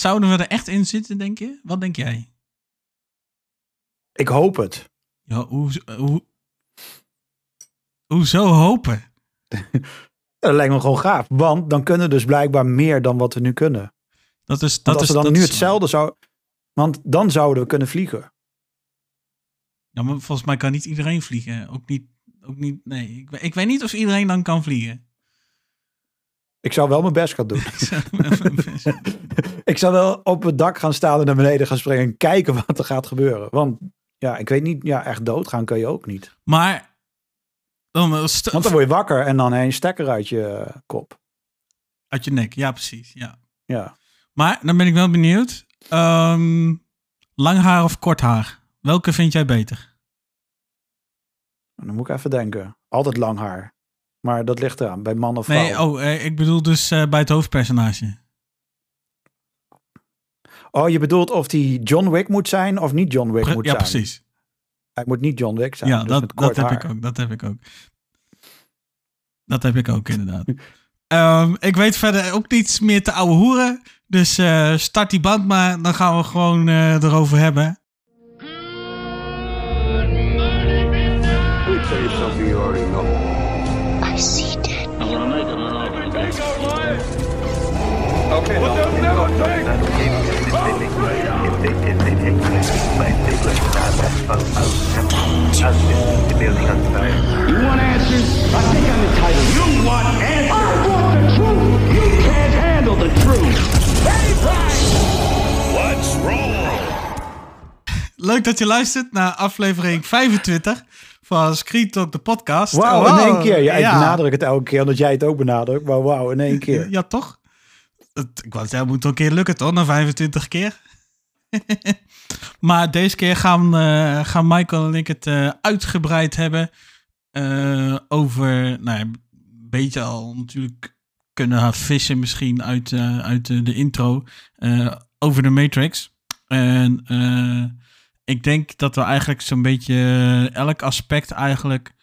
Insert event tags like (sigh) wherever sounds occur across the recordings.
Zouden we er echt in zitten, denk je? Wat denk jij? Ik hoop het. Ja, hoe, hoe, hoezo hopen? (laughs) Dat lijkt me gewoon gaaf. Want dan kunnen we dus blijkbaar meer dan wat we nu kunnen. Dat is, Want dat als is, we dan dat nu is- hetzelfde zou... Want dan zouden we kunnen vliegen. Ja, maar volgens mij kan niet iedereen vliegen. Ook niet, ook niet nee. Ik, ik weet niet of iedereen dan kan vliegen. Ik zou wel mijn best gaan doen. (laughs) (laughs) ik zou wel op het dak gaan staan en naar beneden gaan springen en kijken (laughs) wat er gaat gebeuren. Want ja, ik weet niet, ja, echt doodgaan kun je ook niet. maar, dan, Want dan word je wakker en dan een stekker uit je kop. uit je nek, ja precies, ja. Ja. Maar dan ben ik wel benieuwd. Ehm, lang haar of kort haar? Welke vind jij beter? En dan moet ik even denken. Altijd lang haar. Maar dat ligt eraan, bij man of vrouw. Nee, oh, eh, ik bedoel dus eh, bij het hoofdpersonage. Oh, je bedoelt of die John Wick moet zijn of niet John Wick Pre- moet ja, zijn? precies. Hij moet niet John Wick zijn. Ja, dus dat, dat heb haar. ik ook. Dat heb ik ook. Dat heb ik ook, inderdaad. (laughs) Ehm, ik weet verder ook niets meer te ouwe hoeren. Dus eh, start die band maar. Dan gaan we gewoon eh, erover hebben. Leuk dat je luistert naar aflevering 25 van Screen Talk, de podcast. Wauw, Wow. in één keer. Ja, ik ja. benadruk het elke keer omdat jij het ook benadrukt. Maar wauw, in één keer. Ja, toch? Het, ik wou zeggen, moet een keer lukken, toch? Na 25 keer. (laughs) maar deze keer gaan, eh, gaan Michael en ik het eh, uitgebreid hebben eh, over, nou ja, een beetje al natuurlijk kunnen vissen misschien uit, uit de, intro over de Matrix. En ik denk dat we eigenlijk zo'n beetje eh, elk aspect eigenlijk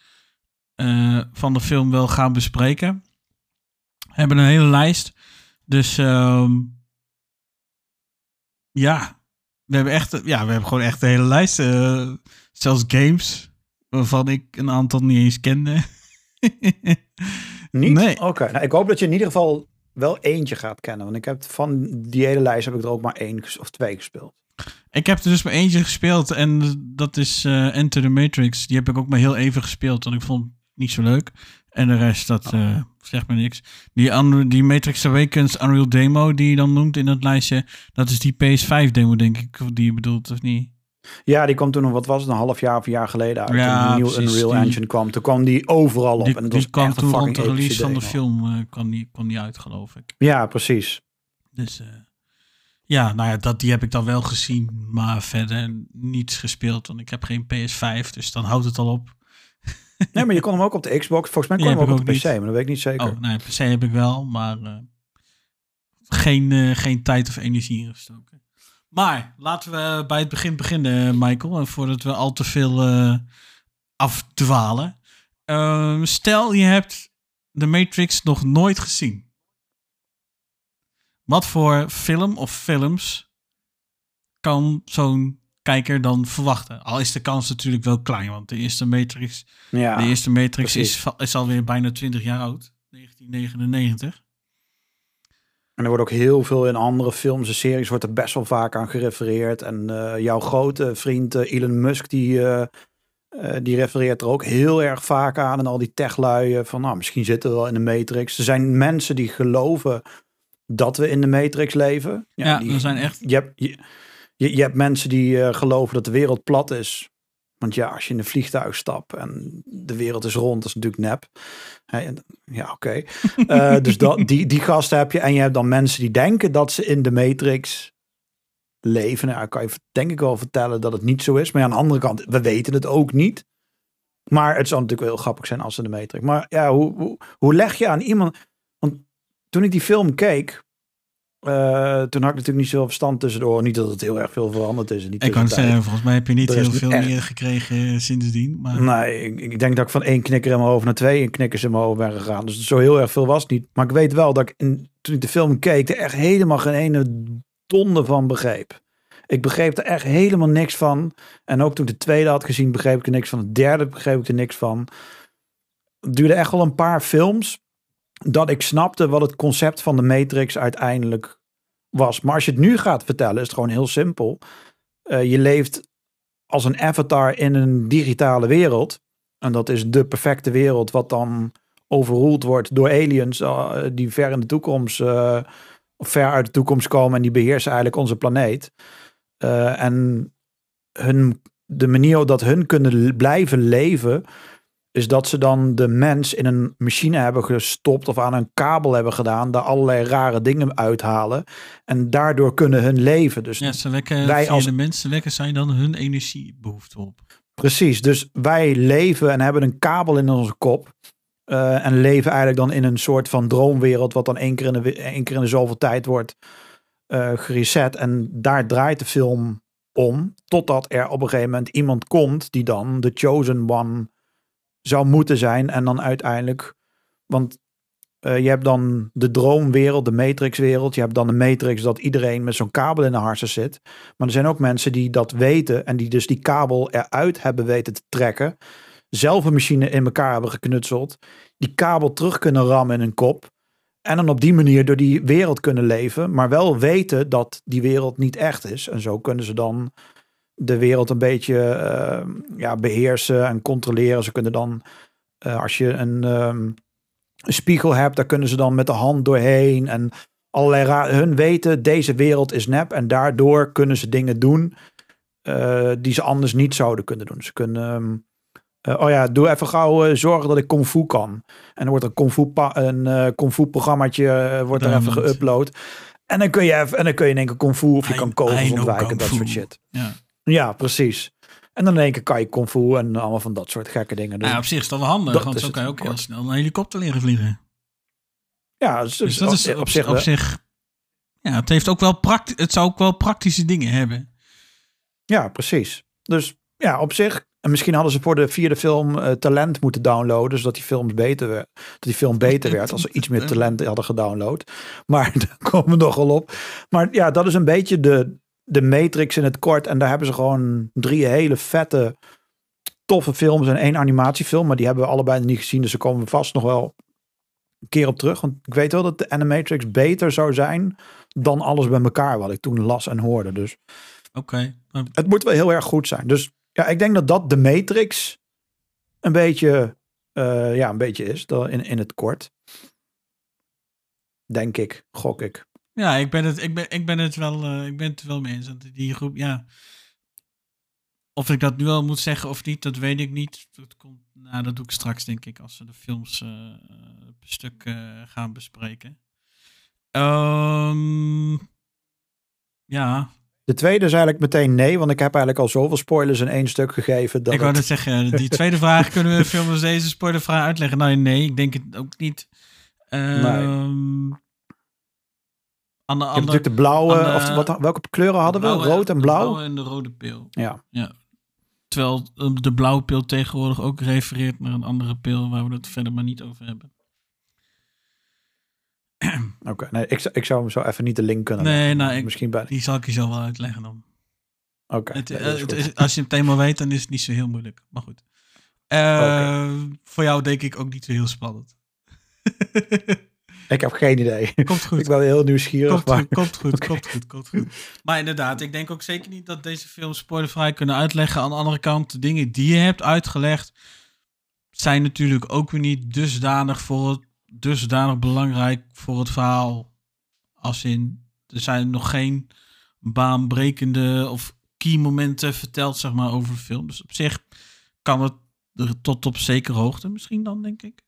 eh, van de film wel gaan bespreken. We hebben een hele lijst. Dus ehm, ja, we hebben echt, ja, we hebben gewoon echt een hele lijst. eh, zelfs games waarvan ik een aantal niet eens kende. Niet? Nee. Oké, nou, ik hoop dat je in ieder geval wel eentje gaat kennen. Want ik heb van die hele lijst heb ik er ook maar één of twee gespeeld. Ik heb er dus maar eentje gespeeld en dat is eh, Enter the Matrix. Die heb ik ook maar heel even gespeeld, want ik vond het niet zo leuk. En de rest, dat eh, zegt me niks. Die, Unre- die Matrix Awakens Unreal Demo die je dan noemt in dat lijstje, dat is die PS5 demo denk ik, die je bedoelt of niet? Ja, die kwam toen nog, wat was het, een half jaar of een jaar geleden uit. Ja, toen die nieuwe precies, Unreal die- Engine kwam. Toen kwam die overal op. Die, en die was kwam toen rond de release van de film, kwam, die, kwam die uit geloof ik. Ja, precies. Dus ja, nou ja, dat, die heb ik dan wel gezien, maar verder niets gespeeld. Want ik heb geen PS5, dus dan houdt het al op. (laughs) Nee, maar je kon hem ook op de Xbox. Volgens mij kon je hem ook op de PC, maar dat weet ik niet zeker. Oh, nee, PC heb ik wel, maar eh, geen, eh, geen tijd of energie ingestoken. Maar laten we bij het begin beginnen, Michael. En voordat we al te veel eh, afdwalen. Ehm, stel, je hebt de Matrix nog nooit gezien. Wat voor film of films kan zo'n kijker dan verwachten? Al is de kans natuurlijk wel klein, want de eerste Matrix Ja, de eerste Matrix is, precies. is alweer bijna 20 jaar oud. 1999. En er wordt ook heel veel in andere films en series wordt er best wel vaak aan gerefereerd. En eh, jouw grote vriend eh, Elon Musk, die, eh, die refereert er ook heel erg vaak aan. En al die techlui eh, van, nou, misschien zitten we wel in de Matrix. Er zijn mensen die geloven dat we in de Matrix leven. Ja, die, er zijn echt- Je hebt, je, je, je hebt mensen die eh, geloven dat de wereld plat is. Want ja, als je in een vliegtuig stapt en de wereld is rond, dat is natuurlijk nep. Ja, oké. (laughs) Eh, dus dat, die, die gasten heb je. En je hebt dan mensen die denken dat ze in de Matrix leven. Nou, kan je denk ik wel vertellen dat het niet zo is. Maar ja, aan de andere kant, we weten het ook niet. Maar het zou natuurlijk wel heel grappig zijn als ze de Matrix. Maar ja, hoe, hoe, hoe leg je aan iemand... Want toen ik die film keek... eh, toen had ik natuurlijk niet zoveel verstand tussendoor. Niet dat het heel erg veel veranderd is. In die Ik kan zeggen, volgens mij heb je niet Er heel veel echt- meer gekregen eh, sindsdien. Maar Nee, ik, ik denk dat ik van één knikker in mijn hoofd naar twee knikkers in mijn hoofd ben gegaan. Dus zo heel erg veel was het niet. Maar ik weet wel dat ik in, toen ik de film keek, er echt helemaal geen ene stonde van begreep. Ik begreep er echt helemaal niks van. En ook toen ik de tweede had gezien, begreep ik er niks van. De derde begreep ik er niks van. Het duurde echt wel een paar films dat ik snapte wat het concept van de Matrix uiteindelijk was. Maar als je het nu gaat vertellen, is het gewoon heel simpel. Eh, je leeft als een avatar in een digitale wereld. En dat is de perfecte wereld, wat dan overroeld wordt door aliens eh, die ver in de toekomst, eh, ver uit de toekomst komen en die beheersen eigenlijk onze planeet. En hun, de manier dat hun kunnen blijven leven, is dat ze dan de mens in een machine hebben gestopt of aan een kabel hebben gedaan, daar allerlei rare dingen uithalen. En daardoor kunnen hun leven. Dus Ja, ze wekken, Wij als- de mensen wekken zij dan hun energiebehoefte op. Precies, dus wij leven en hebben een kabel in onze kop. eh, en leven eigenlijk dan in een soort van droomwereld, wat dan één keer in de, één keer in de zoveel tijd wordt eh gereset. En daar draait de film om, totdat er op een gegeven moment iemand komt die dan de chosen one zou moeten zijn. En dan uiteindelijk, want eh, je hebt dan de droomwereld, de matrixwereld. Je hebt dan de matrix dat iedereen met zo'n kabel in de harsen zit. Maar er zijn ook mensen die dat weten en die dus die kabel eruit hebben weten te trekken. Zelf een machine in elkaar hebben geknutseld. Die kabel terug kunnen rammen in hun kop. En dan op die manier door die wereld kunnen leven. Maar wel weten dat die wereld niet echt is. En zo kunnen ze dan de wereld een beetje eh, ja, beheersen en controleren. Ze kunnen dan, eh, als je een, ehm, een spiegel hebt, daar kunnen ze dan met de hand doorheen. En allerlei ra- hun weten, deze wereld is nep. En daardoor kunnen ze dingen doen eh, die ze anders niet zouden kunnen doen. Ze kunnen, ehm, eh, oh ja, doe even gauw zorgen dat ik kung fu kan. En dan wordt er kung fu, pa- een kung fu programmaatje wordt er even geüpload. En dan kun je even, en dan kun je in één keer kung fu of je I- kan kogels ontwijken, dat soort shit. Ja. Ja, precies. En dan in één keer kan je kung fu en allemaal van dat soort gekke dingen doen. Ja, op zich is dat wel handig, Dat want zo kan je ook heel snel een helikopter leren vliegen. ja, dus, Dus dat is op, zich, op zich ja, het heeft ook wel het zou ook wel praktische dingen hebben. Ja, precies. Dus ja, op zich. En misschien hadden ze voor de vierde film eh, talent moeten downloaden, zodat die film beter werd. Dat die film beter werd als ze iets meer (laughs) talent hadden gedownload. Maar (laughs) daar komen we nogal op. Maar ja, dat is een beetje de, de Matrix in het kort. En daar hebben ze gewoon drie hele vette, toffe films en één animatiefilm. Maar die hebben we allebei niet gezien, dus daar komen we vast nog wel een keer op terug. Want ik weet wel dat de Animatrix beter zou zijn dan alles bij elkaar wat ik toen las en hoorde. Dus Oké. Het moet wel heel erg goed zijn. Dus ja, ik denk dat dat de Matrix een beetje, eh, ja, een beetje is in, in het kort. Denk ik, gok ik. Ja, ik ben het, ik ben, ik ben het, wel, eh, ik ben het wel mee eens. Dat die groep, ja. Of ik dat nu al moet zeggen of niet, dat weet ik niet. Dat, komt, nou, dat doe ik straks, denk ik, als we de films eh, per stuk eh, gaan bespreken. Ehm, ja, De tweede is eigenlijk meteen nee, want ik heb eigenlijk al zoveel spoilers in één stuk gegeven. Dat ik wou het- net zeggen, die tweede vraag kunnen we een film als (laughs) deze spoilervrij uitleggen. Nou, nee, ik denk het ook niet. Ehm, Aan de je hebt andere natuurlijk de blauwe, de- of wat, welke kleuren hadden we? blauwe- Rood en de blauw? blauwe en de rode pil. Ja. Terwijl eh, de blauwe pil tegenwoordig ook refereert naar een andere pil waar we het verder maar niet over hebben. Oké, nee, ik, zou- ik zou hem zo even niet de link kunnen Nee, leggen. nou, ik- Misschien bij. Die zal ik je zo wel uitleggen dan. Oké, nee, eh, als je het thema weet, dan is het niet zo heel moeilijk. Maar goed. Eh, Voor jou denk ik ook niet zo heel spannend. (laughs) Ik heb geen idee. Komt goed. (laughs) Ik ben heel nieuwsgierig. Komt maar... goed, komt goed, (laughs) komt goed, komt goed. Maar inderdaad, ik denk ook zeker niet dat deze films spoilervrij kunnen uitleggen. Aan de andere kant, de dingen die je hebt uitgelegd, zijn natuurlijk ook weer niet dusdanig, voor het, dusdanig belangrijk voor het verhaal. Als in, er zijn nog geen baanbrekende of key momenten verteld, zeg maar, over de film. Dus op zich kan het er tot op zekere hoogte misschien dan, denk ik.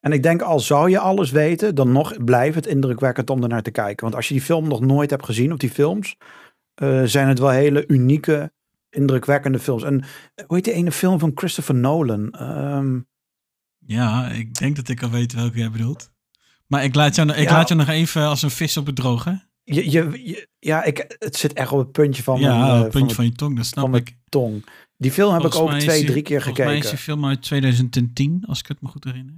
En ik denk, al zou je alles weten, dan nog blijft het indrukwekkend om er naar te kijken. Want als je die film nog nooit hebt gezien, of die films, eh, zijn het wel hele unieke, indrukwekkende films. En eh, hoe heet die ene film van Christopher Nolan? Ehm, Ja, ik denk dat ik al weet welke jij bedoelt. Maar ik laat jou, ik Ja. laat jou nog even als een vis op het droog, hè? je, je, je- ja, ik, het zit echt op het puntje van ja, mijn, eh, van puntje van je tong, dat snap van mijn ik. tong. Die film heb Volgens ik ook twee, die- drie keer Volgens mij is gekeken. die film uit 2010, als ik het me goed herinner.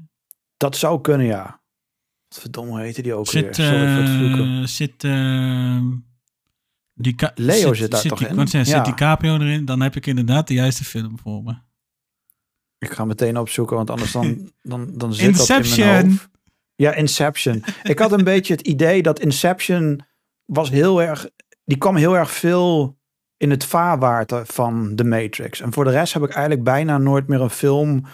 Dat zou kunnen, ja. Verdomme, hoe heette die ook Zit, weer? Sorry voor het vloeken. eh zit, ehm, die Leo zit daar toch die- in? wat Ja. Zit DiCaprio erin? Dan heb ik inderdaad de juiste film voor me. Ik ga meteen opzoeken, want anders dan, (laughs) dan, dan zit dat in mijn Inception. hoofd. Ja, Inception. ik had een (laughs) beetje het idee dat Inception was heel erg... Die kwam heel erg veel in het vaarwater van The Matrix. En voor de rest heb ik eigenlijk bijna nooit meer een film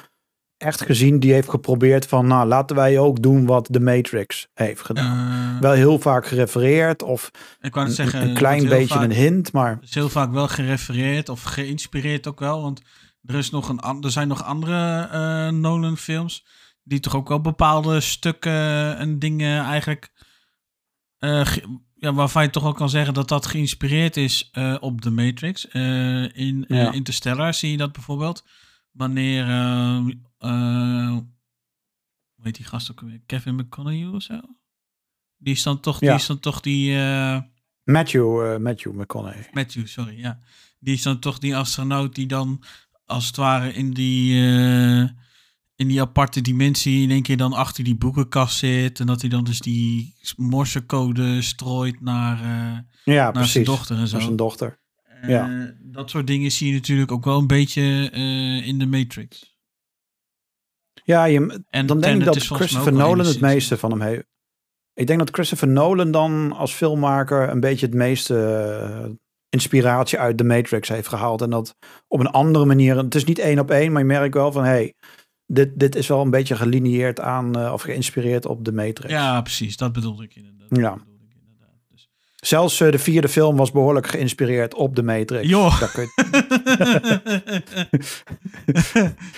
echt gezien die heeft geprobeerd van... Nou, laten wij ook doen wat The Matrix heeft gedaan. Eh, Wel heel vaak gerefereerd of ik wou een, zeggen, een klein beetje vaak- een hint, maar... is heel vaak wel gerefereerd of geïnspireerd ook wel. Want er, is nog een, er zijn nog andere eh, Nolan films die toch ook wel bepaalde stukken en dingen eigenlijk... eh, ge- ja, waarvan je toch ook kan zeggen dat dat geïnspireerd is op The Matrix. In Ja. Interstellar zie je dat bijvoorbeeld. Wanneer... eh, eh, hoe heet die gast ook alweer? Kevin McConaughey of zo? Die is dan toch die... Is dan toch die eh, Matthew, eh, Matthew McConaughey. Matthew, sorry, ja. Die is dan toch die astronaut die dan als het ware in die, eh, in die aparte dimensie in één keer dan achter die boekenkast zit. En dat hij dan dus die morsecode strooit naar, eh, Ja, naar precies. zijn dochter en zo. Naar zijn dochter. Eh, ja. Dat soort dingen zie je natuurlijk ook wel een beetje eh, in de Matrix. Ja, je, En dan denk ik dat Christopher Nolan het meeste van hem heeft. Ik denk dat Christopher Nolan dan als filmmaker een beetje het meeste eh, inspiratie uit The Matrix heeft gehaald. En dat op een andere manier. Het is niet één op één, maar je merkt wel van hey, dit, dit is wel een beetje gelineerd aan eh, of geïnspireerd op The Matrix. Ja, precies. Dat bedoelde ik inderdaad. Ja. Dat bedoelde ik inderdaad. Dus. Zelfs eh, de vierde film was behoorlijk geïnspireerd op The Matrix. Joh. Daar kun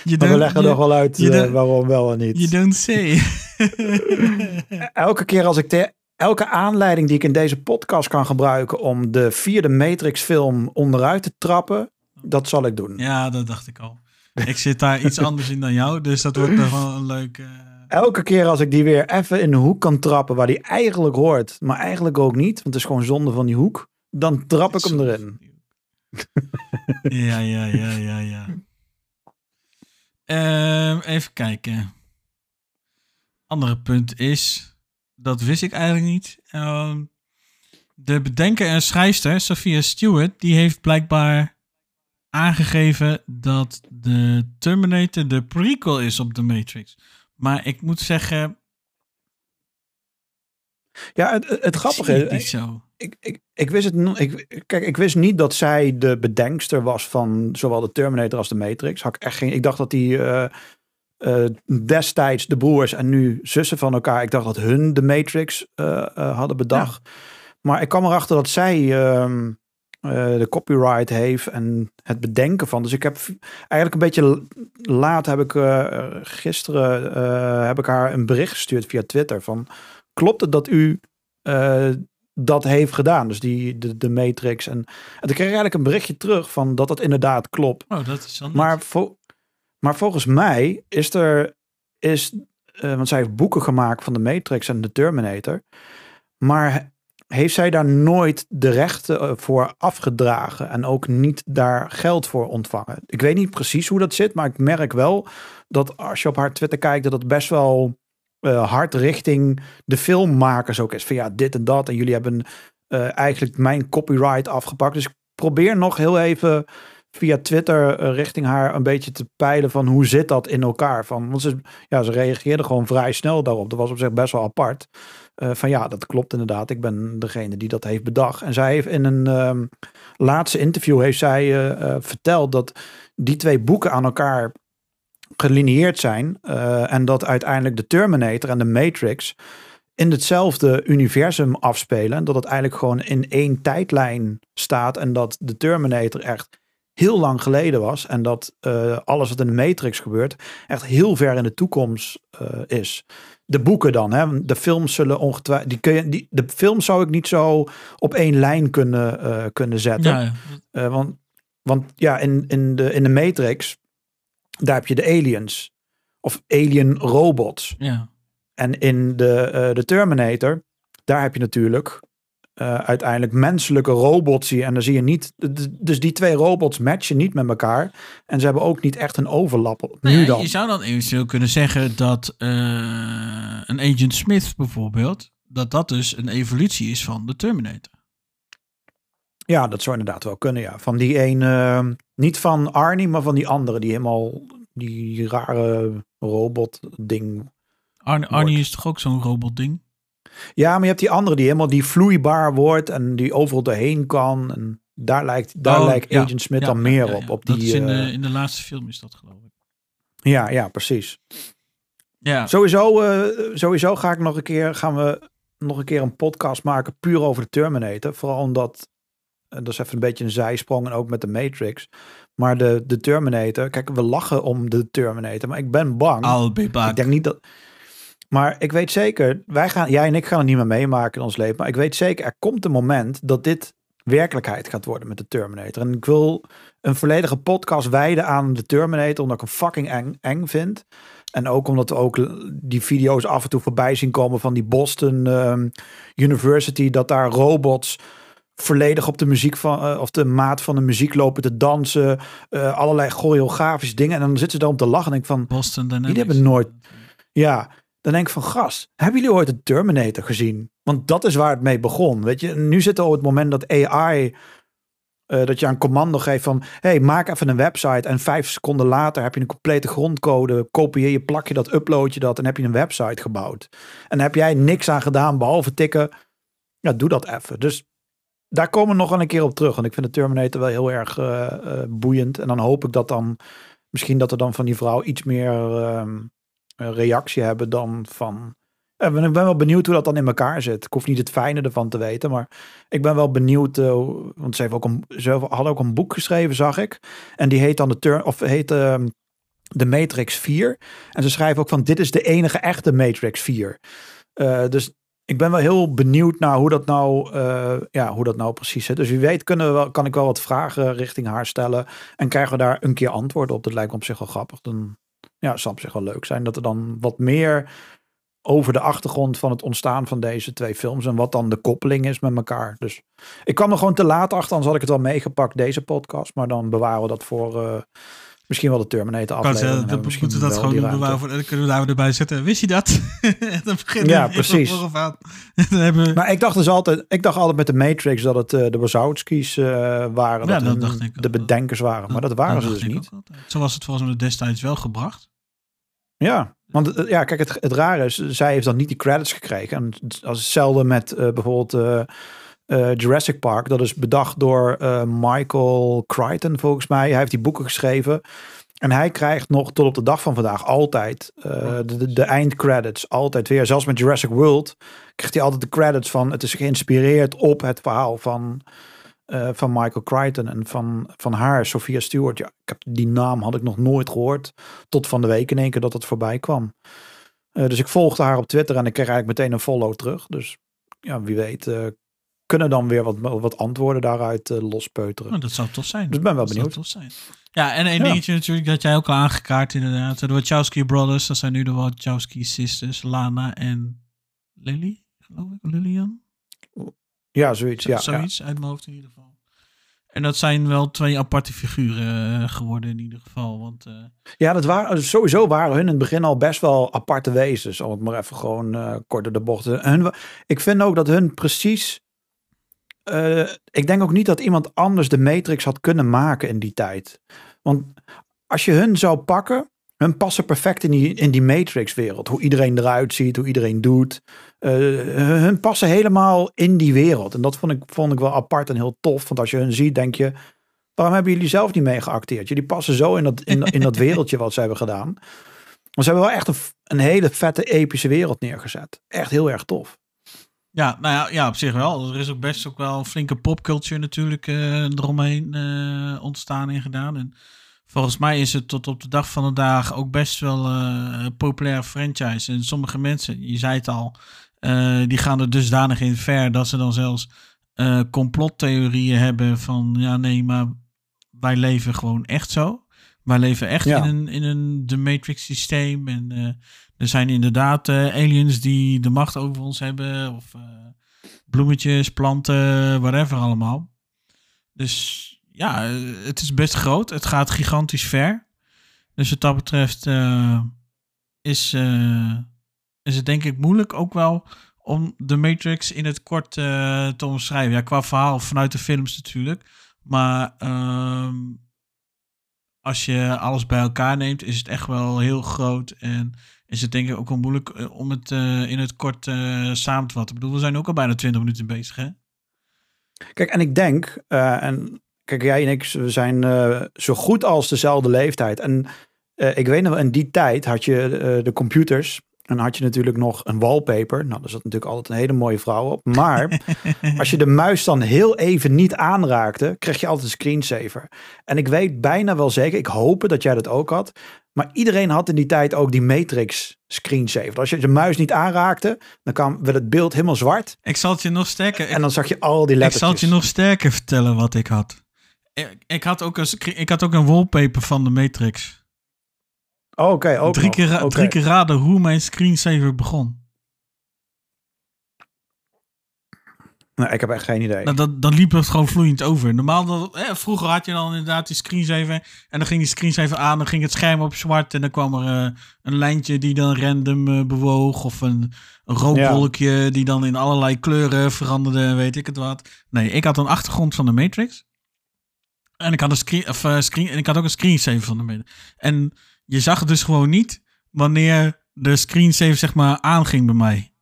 je, (laughs) (laughs) we leggen nog wel uit eh, waarom wel en niet. You don't say. (laughs) elke keer als ik elke aanleiding die ik in deze podcast kan gebruiken om de vierde Matrix film onderuit te trappen, dat zal ik doen. Ja, dat dacht ik al. Ik zit daar iets anders in dan jou, dus dat wordt nog wel een leuk... eh, Elke keer als ik die weer even in de hoek kan trappen waar die eigenlijk hoort, maar eigenlijk ook niet, want het is gewoon zonde van die hoek, dan trap ik hem erin. Ja, ja, ja, ja, ja. Ehm, even kijken. Andere punt is, dat wist ik eigenlijk niet. Ehm, de bedenker en schrijfster, Sophia Stewart, die heeft blijkbaar aangegeven dat de Terminator de prequel is op de Matrix. Maar ik moet zeggen, Ja, het, het, grappige is, niet zo. ik, ik, ik wist het ik, kijk, ik wist niet dat zij de bedenkster was van zowel de Terminator als de Matrix. Had ik echt geen. Ik dacht dat die eh, eh, destijds de broers en nu zussen van elkaar. Ik dacht dat hun de Matrix eh, hadden bedacht. Maar ik kwam erachter dat zij ehm, eh, de copyright heeft en het bedenken van. Dus ik heb eigenlijk een beetje laat heb ik eh, gisteren eh, heb ik haar een bericht gestuurd via Twitter van klopt het dat u dat heeft gedaan. Dus die, de, de Matrix. En, en toen kreeg ik eigenlijk een berichtje terug van dat dat inderdaad klopt. Oh, dat is dan Maar, vo- maar volgens mij is er, is, want zij heeft boeken gemaakt van de Matrix en de Terminator. Maar heeft zij daar nooit de rechten eh, voor afgedragen en ook niet daar geld voor ontvangen? Ik weet niet precies hoe dat zit, maar ik merk wel dat als je op haar Twitter kijkt, dat het best wel eh, hard richting de filmmakers ook is. Van ja, dit en dat. En jullie hebben eh, eigenlijk mijn copyright afgepakt. Dus ik probeer nog heel even via Twitter richting haar een beetje te peilen van hoe zit dat in elkaar. Van, want ze, ja, ze reageerde gewoon vrij snel daarop. Dat was op zich best wel apart. Eh, van ja, dat klopt inderdaad. Ik ben degene die dat heeft bedacht. En zij heeft in een ehm, laatste interview heeft zij eh, eh, verteld dat die twee boeken aan elkaar gelineerd zijn. en dat uiteindelijk de Terminator en de Matrix in hetzelfde universum afspelen. En dat het eigenlijk gewoon in één tijdlijn staat. En dat de Terminator echt heel lang geleden was. En dat alles wat in de Matrix gebeurt echt heel ver in de toekomst is. De boeken dan, hè? de films zullen ongetwijfeld. Die kun je, die, de film zou ik niet zo op één lijn kunnen, eh, kunnen zetten. Ja, ja. Eh, want, want ja, in, in, de, in de Matrix, daar heb je de aliens. Of alien robots. ja. En in de, eh, de Terminator, daar heb je natuurlijk eh, uiteindelijk menselijke robots zie. En dan zie je niet. Dus die twee robots matchen niet met elkaar. En ze hebben ook niet echt een overlap. Nou Nu dan. Je zou dan eventueel kunnen zeggen dat eh, een Agent Smith bijvoorbeeld, dat dat dus een evolutie is van de Terminator. Ja, dat zou inderdaad wel kunnen. Ja. Van die een, eh, niet van Arnie, maar van die andere, die helemaal die rare robot ding. Arnie, Arnie is toch ook zo'n robotding? Ja, maar je hebt die andere die helemaal die vloeibaar wordt en die overal doorheen kan. En daar lijkt, daar Oh, lijkt ja. Agent Smith Ja, dan meer op. op dat die, is in, eh, de, in de laatste film is dat geloof ik. ja, ja, precies. Ja, Sowieso, eh, sowieso ga ik nog een keer, gaan we nog een keer een podcast maken puur over de Terminator. Vooral omdat, eh, dat is even een beetje een zijsprong en ook met de Matrix. Maar de, de Terminator, kijk, we lachen om de Terminator, maar ik ben bang. I'll be back. Ik denk niet dat. Maar ik weet zeker, wij gaan, jij en ik gaan het niet meer meemaken in ons leven. Maar ik weet zeker, er komt een moment dat dit werkelijkheid gaat worden met de Terminator. En ik wil een volledige podcast wijden aan de Terminator, omdat ik hem fucking eng, eng vind. En ook omdat we ook die video's af en toe voorbij zien komen van die Boston ehm, University, dat daar robots volledig op de muziek van, eh, of de maat van de muziek lopen te dansen. eh, allerlei choreografische dingen. En dan zitten ze daar om te lachen. En ik van, Boston Dynamics. Jullie hebben nooit- ja, dan denk ik van gast, hebben jullie ooit een Terminator gezien? Want dat is waar het mee begon. Weet je, nu zit op het moment dat AI, eh, dat je een commando geeft van, hey, maak even een website. En vijf seconden later heb je een complete grondcode, kopieer je, plak je dat, upload je dat en heb je een website gebouwd. En heb jij niks aan gedaan behalve tikken. Ja, doe dat even. Dus daar komen we nog wel een keer op terug. Want ik vind de Terminator wel heel erg eh, eh, boeiend. En dan hoop ik dat dan misschien dat er dan van die vrouw iets meer ehm, eh, reactie hebben dan van. Eh, Ik ben, wel benieuwd hoe dat dan in elkaar zit. Ik hoef niet het fijne ervan te weten, maar ik ben wel benieuwd. eh, want ze, heeft ook een, ze had ook een boek geschreven, zag ik. En die heet dan de Turn of heet ehm, de Matrix 4. En ze schrijven ook van dit is de enige echte Matrix 4. Eh, dus ik ben wel heel benieuwd naar hoe dat nou, ja, hoe dat nou precies zit. Dus wie weet kunnen we wel, kan ik wel wat vragen richting haar stellen. En krijgen we daar een keer antwoord op. Dat lijkt me op zich wel grappig. Dan ja, het zal op zich wel leuk zijn dat er dan wat meer over de achtergrond van het ontstaan van deze twee films en wat dan de koppeling is met elkaar. Dus ik kwam er gewoon te laat achter, anders had ik het wel meegepakt deze podcast, maar dan bewaren we dat voor eh, misschien wel de Terminator aflevering. zeggen, Dan moeten we dat gewoon bewaren voor- Dan kunnen we daar weer erbij zetten. Wist je dat? (laughs) Dan Ja, precies. aan. (laughs) we... Maar ik dacht dus altijd, ik dacht altijd met de Matrix dat het eh, de Wazowski's eh, waren, Ja, dat dacht ik de bedenkers waren, maar dat waren Dat ze dus niet. Zo was het volgens mij destijds wel gebracht. Ja, want eh, ja, kijk, het, het rare is, zij heeft dan niet die credits gekregen. En als hetzelfde met eh, bijvoorbeeld eh, Jurassic Park. Dat is bedacht door Michael Crichton volgens mij. Hij heeft die boeken geschreven. En hij krijgt nog tot op de dag van vandaag altijd eh, de, de, de eindcredits. Altijd weer. Zelfs met Jurassic World krijgt hij altijd de credits van. Het is geïnspireerd op het verhaal van, eh, van Michael Crichton en van, van haar, Sophia Stewart. Ja, ik heb, die naam had ik nog nooit gehoord. Tot van de week in één keer dat het voorbij kwam. Eh, dus ik volgde haar op Twitter en ik kreeg eigenlijk meteen een follow terug. Dus ja, wie weet eh, kunnen dan weer wat, wat antwoorden daaruit lospeuteren. Oh, dat zou tof zijn. Dus ik ben wel Dat zou benieuwd. tof zijn. Ja, en een Ja. dingetje natuurlijk dat jij ook al aangekaart inderdaad. De Wachowski Brothers, dat zijn nu de Wachowski Sisters. Lana en Lily, geloof ik. Lillian? Ja, zoiets. Ja, ja. Zoiets uit mijn hoofd in ieder geval. En dat zijn wel twee aparte figuren eh, geworden in ieder geval. Want eh, ja, dat waren, sowieso waren hun in het begin al best wel aparte wezens. Om het maar even gewoon eh kort door de bocht. te- Hun, ik vind ook dat hun precies... eh, ik denk ook niet dat iemand anders de Matrix had kunnen maken in die tijd. Want als je hun zou pakken, hun passen perfect in die, in die Matrix-wereld. Hoe iedereen eruit ziet, hoe iedereen doet. Eh, hun passen helemaal in die wereld. En dat vond ik, vond ik wel apart en heel tof. Want als je hun ziet, denk je... Waarom hebben jullie zelf niet mee geacteerd? Jullie passen zo in dat, in, in dat (laughs) wereldje wat ze hebben gedaan. Maar ze hebben wel echt een hele vette, epische wereld neergezet. Echt heel erg tof. ja, nou ja, ja, op zich wel. Er is ook best ook wel een flinke popculture natuurlijk eh, eromheen eh, ontstaan en gedaan. En volgens mij is het tot op de dag van vandaag ook best wel eh, een populaire franchise. En sommige mensen, je zei het al, eh, die gaan er dusdanig in ver dat ze dan zelfs eh, complottheorieën hebben van ja nee, maar wij leven gewoon echt zo. Wij leven echt Ja. in een, in een The Matrix systeem. En er zijn inderdaad aliens die de macht over ons hebben. Of, eh, bloemetjes, planten, whatever allemaal. Dus ja, het is best groot. Het gaat gigantisch ver. Dus wat dat betreft eh, is, eh, is het denk ik moeilijk ook wel om de Matrix in het kort eh, te omschrijven. Ja, qua verhaal vanuit de films natuurlijk. Maar ehm, als je alles bij elkaar neemt, is het echt wel heel groot. En is het denk ik ook wel moeilijk om het in het kort samen te vatten. Ik bedoel, we zijn ook al bijna 20 minuten bezig, hè? Kijk, en ik denk, en kijk, jij en ik we zijn eh, zo goed als dezelfde leeftijd. En eh, ik weet nog, in die tijd had je eh, de computers. En had je natuurlijk nog een wallpaper. Nou, daar zat natuurlijk altijd een hele mooie vrouw op. Maar (laughs) als je de muis dan heel even niet aanraakte, kreeg je altijd een screensaver. En ik weet bijna wel zeker, ik hoop dat jij dat ook had. Maar iedereen had in die tijd ook die Matrix screensaver. Als je de muis niet aanraakte, dan kwam werd het beeld helemaal zwart. Ik zal het je nog sterker... En dan zag je al die Ik letters. zal het je nog sterker vertellen wat ik had. Ik, ik, had, ook een, ik had ook een wallpaper van de Matrix. Oh, Oké, ook drie, nog. keer, drie keer raden hoe mijn screensaver begon. Nee, ik heb echt geen idee. Nou, dat, dan liep het gewoon vloeiend over. Normaal, dan, hè, vroeger had je dan inderdaad die screensaver. En dan ging die screensaver aan, dan ging het scherm op zwart. En dan kwam er eh, een lijntje die dan random eh, bewoog. Of een, een rookwolkje die dan in allerlei kleuren veranderde. Weet ik het wat. Nee, ik had een achtergrond van de Matrix. En ik had, een screen, of, eh, screen, en ik had ook een screensaver van de Matrix. En je zag het dus gewoon niet wanneer de screensaver zeg maar aanging bij mij.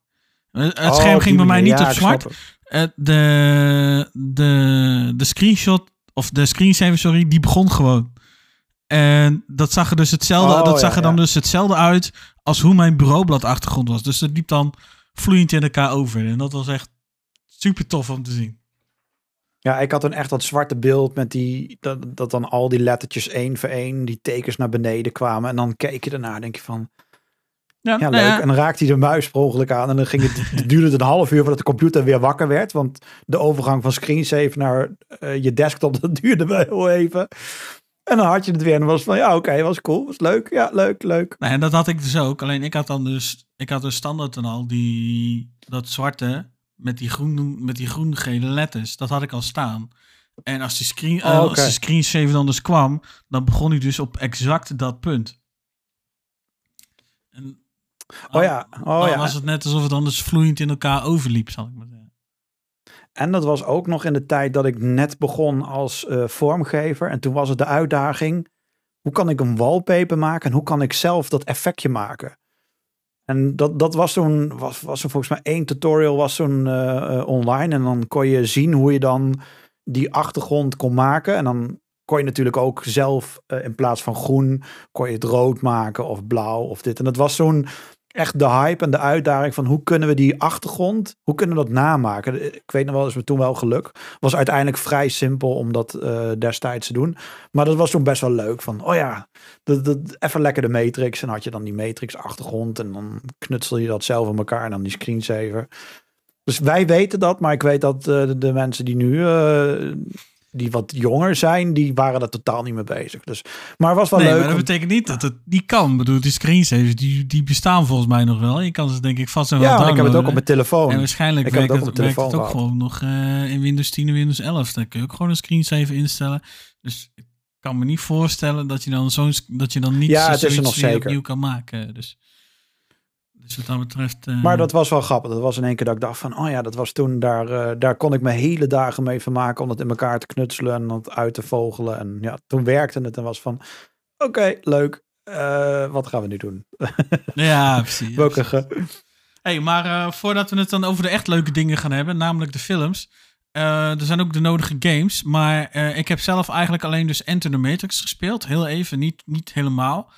Eh, Het Oh, scherm ging bij mij niet Ja, op zwart. Eh, de, de, de screenshot, of de screensaver, sorry, die begon gewoon. En dat zag er dus hetzelfde, Oh, dat zag ja, er dan ja. dus hetzelfde uit als hoe mijn bureaublad achtergrond was. Dus dat liep dan vloeiend in elkaar over. En dat was echt super tof om te zien. Ja, ik had een echt dat zwarte beeld met die, dat, dat dan al die lettertjes één voor één, die tekens naar beneden kwamen. En dan keek je ernaar, denk je van, ja nou leuk. ja, En dan raakte hij de muis per ongeluk aan. En dan ging (laughs) het, duurde het een half uur voordat de computer weer wakker werd. Want de overgang van screensaver naar eh, je desktop, (laughs) dat duurde wel heel even. En dan had je het weer en dan was van, ja oké, was cool, was leuk. Ja, leuk, leuk. Nou, en dat had ik dus ook. Alleen ik had dan dus, ik had dus standaard dan al die, dat zwarte met die groen, met die groen-gele letters. Dat had ik al staan. En als die, screen, eh, Oh, als de screensaver dan dus kwam, dan begon hij dus op exact dat punt. En, Oh ja, oh dan ja. was het net alsof het dan dus vloeiend in elkaar overliep, zal ik maar zeggen. En dat was ook nog in de tijd dat ik net begon als eh, vormgever. En toen was het de uitdaging, hoe kan ik een wallpaper maken en hoe kan ik zelf dat effectje maken? En dat, dat was toen, was, was er volgens mij één tutorial was toen eh, eh, online. En dan kon je zien hoe je dan die achtergrond kon maken. En dan kon je natuurlijk ook zelf eh, in plaats van groen, kon je het rood maken of blauw of dit. En dat was zo'n echt de hype en de uitdaging van hoe kunnen we die achtergrond, hoe kunnen we dat namaken? Ik weet nog wel, is me toen wel geluk. Was uiteindelijk vrij simpel om dat eh, destijds te doen. Maar dat was toen best wel leuk van, oh ja, dat, dat, even lekker de matrix. En had je dan die matrix achtergrond en dan knutsel je dat zelf in elkaar en dan die screensaver. Dus wij weten dat, maar ik weet dat eh, de, mensen die nu, eh, die wat jonger zijn, die waren er totaal niet mee bezig. Dus, maar het was wel nee, leuk. maar dat om- betekent niet dat het niet kan. Ik bedoel, die screensavers, die, die bestaan volgens mij nog wel. Je kan ze denk ik vast en wel ja, want ik heb het ook op downloaden. mijn telefoon. En waarschijnlijk Ik het werkt ook het, op mijn werkt het telefoon ook gehad. gewoon nog eh, in Windows 10 en Windows 11. Daar kun je ook gewoon een screensaver instellen. Dus ik kan me niet voorstellen dat je dan, zo'n, dat je dan niet Ja, zo- het is zoiets nog weer zeker. opnieuw kan maken. Dus, dus wat dat betreft... eh, Maar dat was wel grappig. Dat was in één keer dat ik dacht van, oh ja, dat was toen, daar, eh, daar kon ik me hele dagen mee vermaken om het in elkaar te knutselen en het uit te vogelen. En ja, toen werkte het en was van, oké, leuk. Eh, wat gaan we nu doen? (laughs) Ja, precies. Welke Hey, maar voordat we het dan over de echt leuke dingen gaan hebben, namelijk de films. er zijn ook de nodige games. Maar ik heb zelf eigenlijk alleen dus Enter the Matrix gespeeld. Heel even, niet, niet helemaal.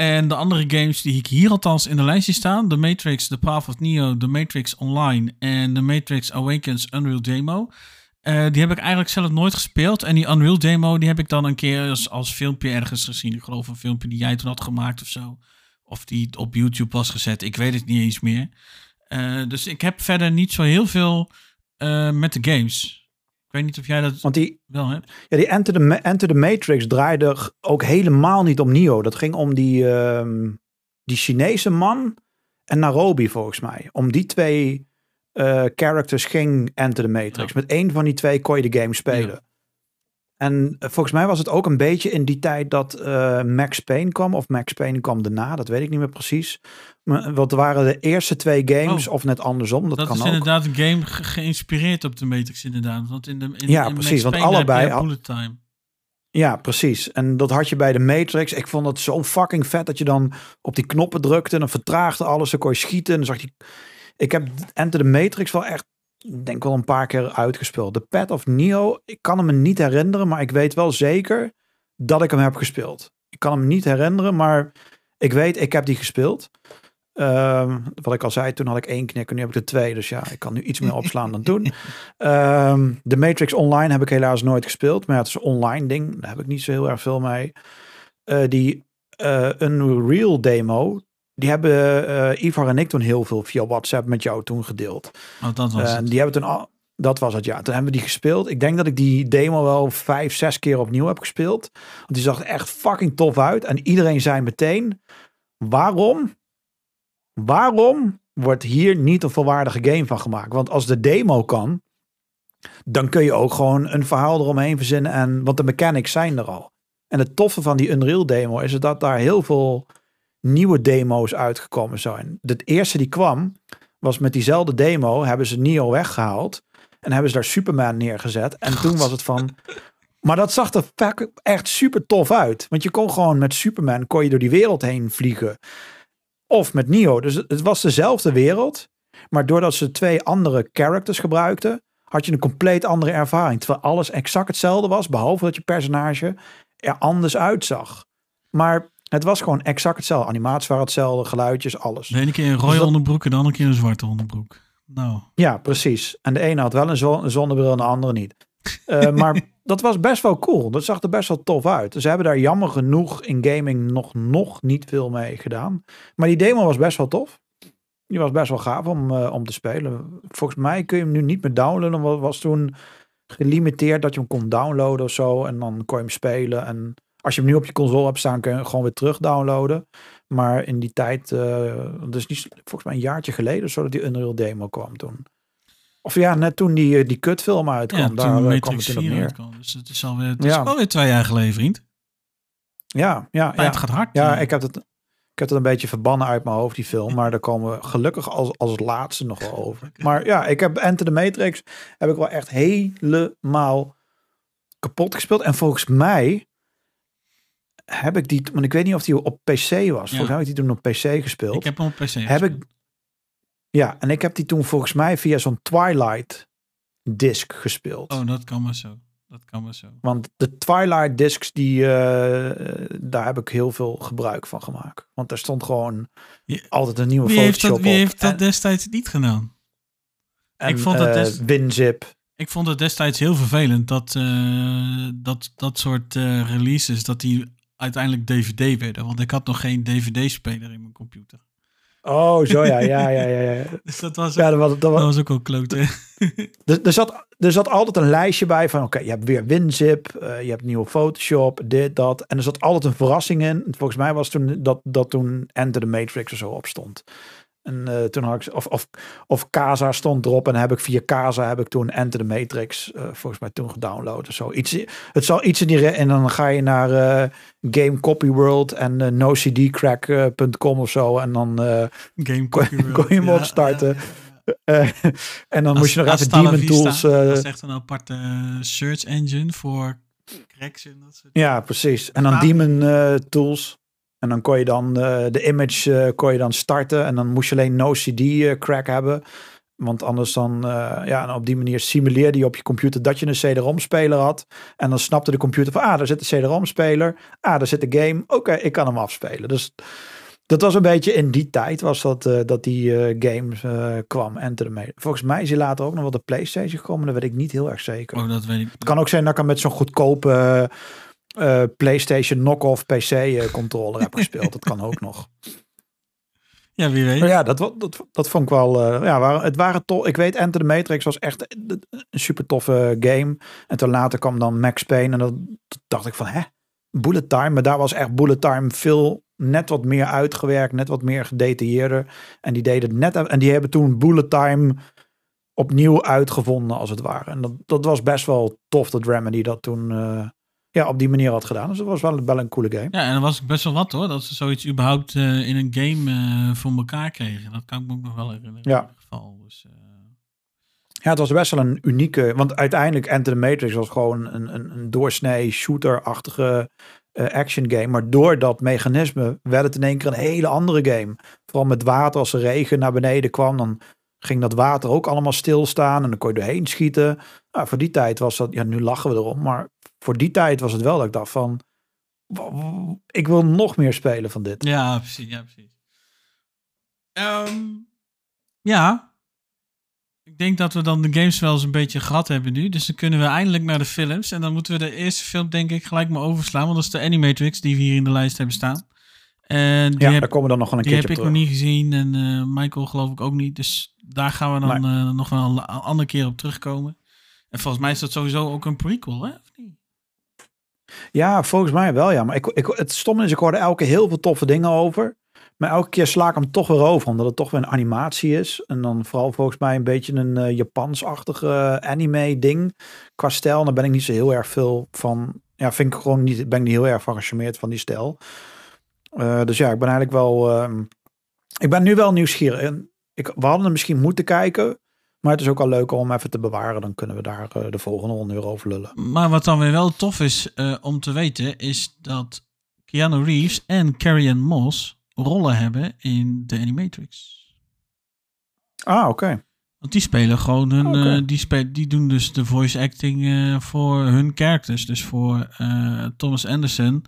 En de andere games die ik hier althans in de lijstje staan. The Matrix, The Path of Neo, The Matrix Online en The Matrix Awakens Unreal Demo. eh, die heb ik eigenlijk zelf nooit gespeeld. En die Unreal Demo die heb ik dan een keer als, als filmpje ergens gezien. Ik geloof een filmpje die jij toen had gemaakt of zo. Of die op YouTube was gezet. Ik weet het niet eens meer. Eh, dus ik heb verder niet zo heel veel eh, met de games. Ik weet niet of jij dat Want die, wel hebt. ja, die Enter, the, Enter the Matrix draaide ook helemaal niet om Neo. Dat ging om die, ehm, die Chinese man en Nairobi volgens mij. Om die twee eh, characters ging Enter the Matrix. Ja. Met één van die twee kon je de game spelen. Ja. En eh, volgens mij was het ook een beetje in die tijd dat eh, Max Payne kwam. Of Max Payne kwam daarna, dat weet ik niet meer precies. Maar wat waren de eerste twee games, Oh. of net andersom, dat, Dat, kan is ook. inderdaad een game ge- geïnspireerd op de Matrix inderdaad. Want in de in, Ja, in precies, Max want allebei al- bullet time. Ja, precies. En dat had je bij de Matrix. Ik vond het zo fucking vet dat je dan op die knoppen drukte. En dan vertraagde alles. Dan kon je schieten. En dan zag je... Ik heb Enter the Matrix wel echt, denk wel een paar keer uitgespeeld. De Path of Neo, ik kan hem me niet herinneren. Maar ik weet wel zeker dat ik hem heb gespeeld. Ik kan hem niet herinneren, maar ik weet, ik heb die gespeeld. Ehm, wat ik al zei, toen had ik één knik en nu heb ik er twee. Dus ja, ik kan nu iets meer opslaan dan toen. (laughs) Ehm, de Matrix Online heb ik helaas nooit gespeeld. Maar ja, het is een online ding. Daar heb ik niet zo heel erg veel mee. Eh, die eh Unreal demo, die hebben eh Ivar en ik toen heel veel via WhatsApp met jou toen gedeeld. Oh, dat was Eh, het. die hebben toen al, dat was het ja. Toen hebben we die gespeeld. Ik denk dat ik die demo wel vijf, zes keer opnieuw heb gespeeld. Want die zag er echt fucking tof uit. En iedereen zei meteen: waarom? Waarom wordt hier niet een volwaardige game van gemaakt? Want als de demo kan, dan kun je ook gewoon een verhaal eromheen verzinnen. En, want de mechanics zijn er al. En het toffe van die Unreal demo is dat daar heel veel nieuwe demo's uitgekomen zijn. De eerste die kwam, was met diezelfde demo, hebben ze Neo weggehaald. En hebben ze daar Superman neergezet. En toen was het van... (laughs) Maar dat zag er echt super tof uit. Want je kon gewoon met Superman kon je door die wereld heen vliegen. Of met Neo. Dus het was dezelfde wereld. Maar doordat ze twee andere characters gebruikten, had je een compleet andere ervaring. Terwijl alles exact hetzelfde was, behalve dat je personage er anders uitzag. Maar het was gewoon exact hetzelfde. Animaties waren hetzelfde, geluidjes, alles. De ene keer een rode Dus dat- onderbroek en de andere keer een zwarte onderbroek. Nou, Ja, precies. En de ene had wel een, zon- een zonnebril en de andere niet. Eh, (laughs) maar dat was best wel cool. Dat zag er best wel tof uit. Ze hebben daar jammer genoeg in gaming nog, nog niet veel mee gedaan. Maar die demo was best wel tof. Die was best wel gaaf om, eh, om te spelen. Volgens mij kun je hem nu niet meer downloaden. Want het was toen gelimiteerd dat je hem kon downloaden of zo. En dan kon je hem spelen. En als je hem nu op je console hebt staan, kun je hem gewoon weer terug downloaden. Maar in die tijd, eh dus niet, volgens mij een jaartje geleden, of zo dat die Unreal demo kwam toen. Of ja, net toen die, eh, die kutfilm uitkwam, ja, daar toen eh, kwam Matrix het 4 neer. uitkwam. Dus het is alweer, het Ja. is alweer twee jaar geleden, vriend. Ja, ja, ja. gaat hard. ja eh. ik, heb het, ik heb het een beetje verbannen uit mijn hoofd, die film. Maar daar komen we gelukkig als, als laatste nog wel over. Maar ja, ik heb Enter the Matrix heb ik wel echt helemaal kapot gespeeld. En volgens mij heb ik die, want ik weet niet of die op PC was. Volgens mij heb ik die toen op PC gespeeld. ik heb hem op PC Heb ik, ja, en ik heb die toen volgens mij via zo'n Twilight disc gespeeld. Oh, dat kan maar zo. Dat kan maar zo. Want de Twilight discs, die, eh, daar heb ik heel veel gebruik van gemaakt. Want daar stond gewoon Ja. altijd een nieuwe Wie heeft Photoshop dat, wie op. heeft dat en, destijds niet gedaan? en, ik vond dat eh, WinZip. Ik vond het destijds heel vervelend dat eh, dat, dat soort releases, dat die uiteindelijk DVD werden. Want ik had nog geen DVD-speler in mijn computer. Oh, zo ja, ja, ja, ja. ja. (laughs) Dus dat was, ja dat was, dat dat was, ook wel klote. (laughs) er, er, zat, er zat altijd een lijstje bij van, oké, je hebt weer WinZip, eh, je hebt nieuwe Photoshop, dit, dat. En er zat altijd een verrassing in. Volgens mij was toen dat, dat toen Enter the Matrix er zo op stond. En eh, toen had ik, of, of, of Casa stond erop en heb ik via Casa heb ik toen Enter the Matrix eh, volgens mij toen gedownload of zo. Iets, het zal iets in die, en dan ga je naar eh, Game Copy World en nocdcrack.com of zo en dan Game kon, Copy World, kon je hem ja, opstarten. ja, ja, ja. (laughs) En dan moest je nog even Demon vista. Tools. dat is echt een aparte search engine voor cracks en dat soort Ja, precies. En dan. Demon Tools. En dan kon je dan eh, de image eh, kon je dan starten. En dan moest je alleen no CD eh, crack hebben. Want anders dan, ja, en op die manier simuleerde je op je computer dat je een CD-ROM speler had. En dan snapte de computer van, ah, daar zit een CD-ROM speler. Ah, daar zit de game. Oké, ik kan hem afspelen. Dus dat was een beetje in die tijd was dat, dat die game kwam. Enter the. Volgens mij is hij later ook nog wel de PlayStation gekomen. Dat weet ik niet heel erg zeker. Oh, dat weet ik. Het kan ook zijn dat ik hem met zo'n goedkope eh, PlayStation knock-off PC eh, controller heb gespeeld. Dat kan ook nog. Ja, wie weet. Maar ja, dat, dat, dat vond ik wel. eh, ja, het waren tof. Ik weet, Enter the Matrix was echt een super toffe game. En toen later kwam dan Max Payne. En dan dacht ik van, hè, bullet time. Maar daar was echt bullet time veel net wat meer uitgewerkt, net wat meer gedetailleerder. En die deden het net. En die hebben toen bullet time opnieuw uitgevonden als het ware. En dat, dat was best wel tof dat Remedy dat toen ja, op die manier had gedaan. Dus dat was wel, wel een coole game. Ja, en dat was best wel wat hoor. Dat ze zoiets überhaupt eh, in een game eh, voor elkaar kregen. Dat kan ik me ook nog wel herinneren. Ja. In ieder geval. Dus, eh, Ja, het was best wel een unieke. Want uiteindelijk Enter the Matrix was gewoon een, een, een doorsnee shooter-achtige action game. Maar door dat mechanisme werd het in één keer een hele andere game. Vooral met water, als de regen naar beneden kwam, dan ging dat water ook allemaal stilstaan. En dan kon je doorheen schieten. Nou, voor die tijd was dat. Ja, nu lachen we erom. Maar voor die tijd was het wel dat ik dacht van. Ik wil nog meer spelen van dit. ja, precies. Ja, precies. Ehm, ja. Ik denk dat we dan de games wel eens een beetje gehad hebben nu. Dus dan kunnen we eindelijk naar de films. En dan moeten we de eerste film denk ik gelijk maar overslaan. Want dat is de Animatrix die we hier in de lijst hebben staan. En die Ja, heb, daar komen we dan nog wel een die heb ik op nog niet gezien. En eh, Michael geloof ik ook niet. Dus daar gaan we dan eh, nog wel een andere keer op terugkomen. En volgens mij is dat sowieso ook een prequel, hè? Ja, volgens mij wel, ja. Maar ik, ik, het stomme is, ik hoorde elke heel veel toffe dingen over. Maar elke keer sla ik hem toch weer over, omdat het toch weer een animatie is. En dan vooral volgens mij een beetje een eh, Japans-achtige anime ding. Qua stijl, daar ben ik niet zo heel erg veel van. Ja, vind ik gewoon niet, ben ik niet heel erg van van die stijl. Eh, dus ja, ik ben eigenlijk wel... ehm, ik ben nu wel nieuwsgierig. Ik, we hadden misschien moeten kijken. Maar het is ook al leuk om even te bewaren. Dan kunnen we daar eh, de volgende ronde weer over lullen. Maar wat dan weer wel tof is eh, om te weten, is dat Keanu Reeves en Carrie Ann Moss rollen hebben in de Animatrix. Ah, oké. Want die spelen gewoon hun, eh, die, spelen, die doen dus de voice acting voor hun characters. Dus voor Thomas Anderson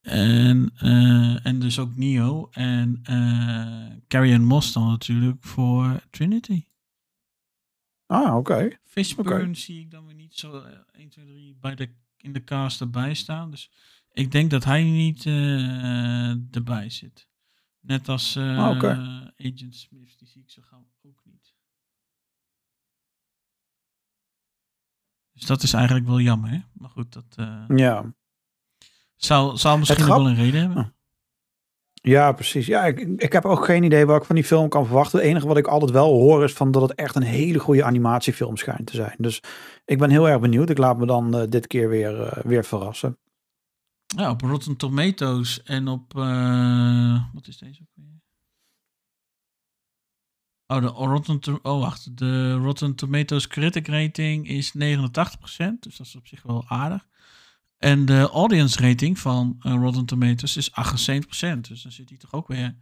en, en dus ook Neo. En Carrie Ann Moss dan natuurlijk voor Trinity. Ah, oké. Fishburne zie ik dan weer niet zo eh, 1, 2, 3 bij de, in de cast erbij staan. Dus ik denk dat hij niet eh, erbij zit. Net als eh, Ah. Agent Smith, die zie ik zo gauw ook niet. Dus dat is eigenlijk wel jammer, hè? Maar goed, dat eh, Ja. zou, zou misschien wel een reden hebben. Ja, precies. Ja, ik, ik heb ook geen idee wat ik van die film kan verwachten. Het enige wat ik altijd wel hoor is van dat het echt een hele goede animatiefilm schijnt te zijn. Dus ik ben heel erg benieuwd. Ik laat me dan eh, dit keer weer, eh, weer verrassen. Ja, op Rotten Tomatoes en op... eh, wat is deze ook weer? Oh, de Rotten, oh, wacht. De Rotten Tomatoes critic rating is 89%. Dus dat is op zich wel aardig. En de audience rating van eh, Rotten Tomatoes is 78%. Dus dan zit hij toch ook weer...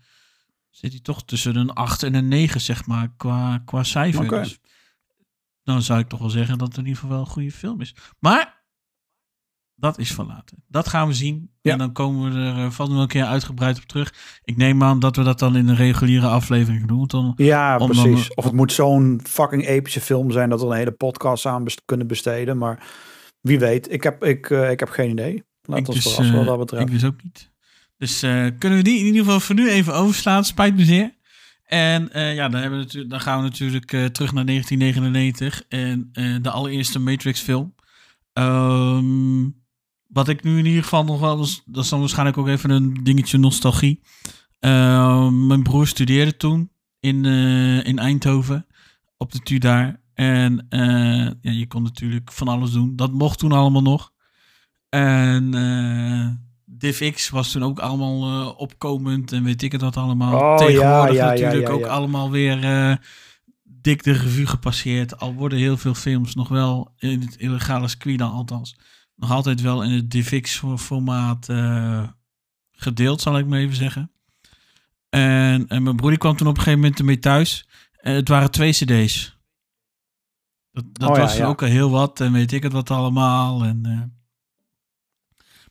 Zit hij toch tussen een 8 en een 9, zeg maar, qua, qua cijfer. Dus dan zou ik toch wel zeggen dat het in ieder geval wel een goede film is. Maar dat is van later. Dat gaan we zien. Ja. En dan komen we er uh, vast nog een keer uitgebreid op terug. Ik neem aan dat we dat dan in een reguliere aflevering doen. Dan, Ja, Om dan- precies. Of het moet zo'n fucking epische film zijn dat we een hele podcast aan best- kunnen besteden. Maar wie weet. Ik heb, ik, eh, ik heb geen idee. Laat ik ons dus, verrassen wat eh, dat betreft. Ik dus ook niet. Dus eh, kunnen we die in ieder geval voor nu even overslaan. Spijt me zeer. En ja, dan, hebben we natuurlijk, dan gaan we natuurlijk terug naar 1999 en de allereerste Matrix film. Ehm, wat ik nu in ieder geval nog wel, eens- dat is dan waarschijnlijk ook even een dingetje nostalgie. Ehm, mijn broer studeerde toen in, in Eindhoven op de TU daar. En eh, ja, je kon natuurlijk van alles doen. Dat mocht toen allemaal nog. En eh DivX was toen ook allemaal eh, opkomend en weet ik het wat allemaal. Oh, Tegenwoordig ja, ja, natuurlijk ook allemaal weer dik de revue gepasseerd. Al worden heel veel films nog wel in het illegale circuit dan althans. Nog altijd wel in het DivX formaat gedeeld, zal ik maar even zeggen. En, en mijn broer kwam toen op een gegeven moment ermee thuis. En het waren twee cd's. Dat, dat Oh was ja. ook al heel wat en weet ik het wat allemaal. En, eh,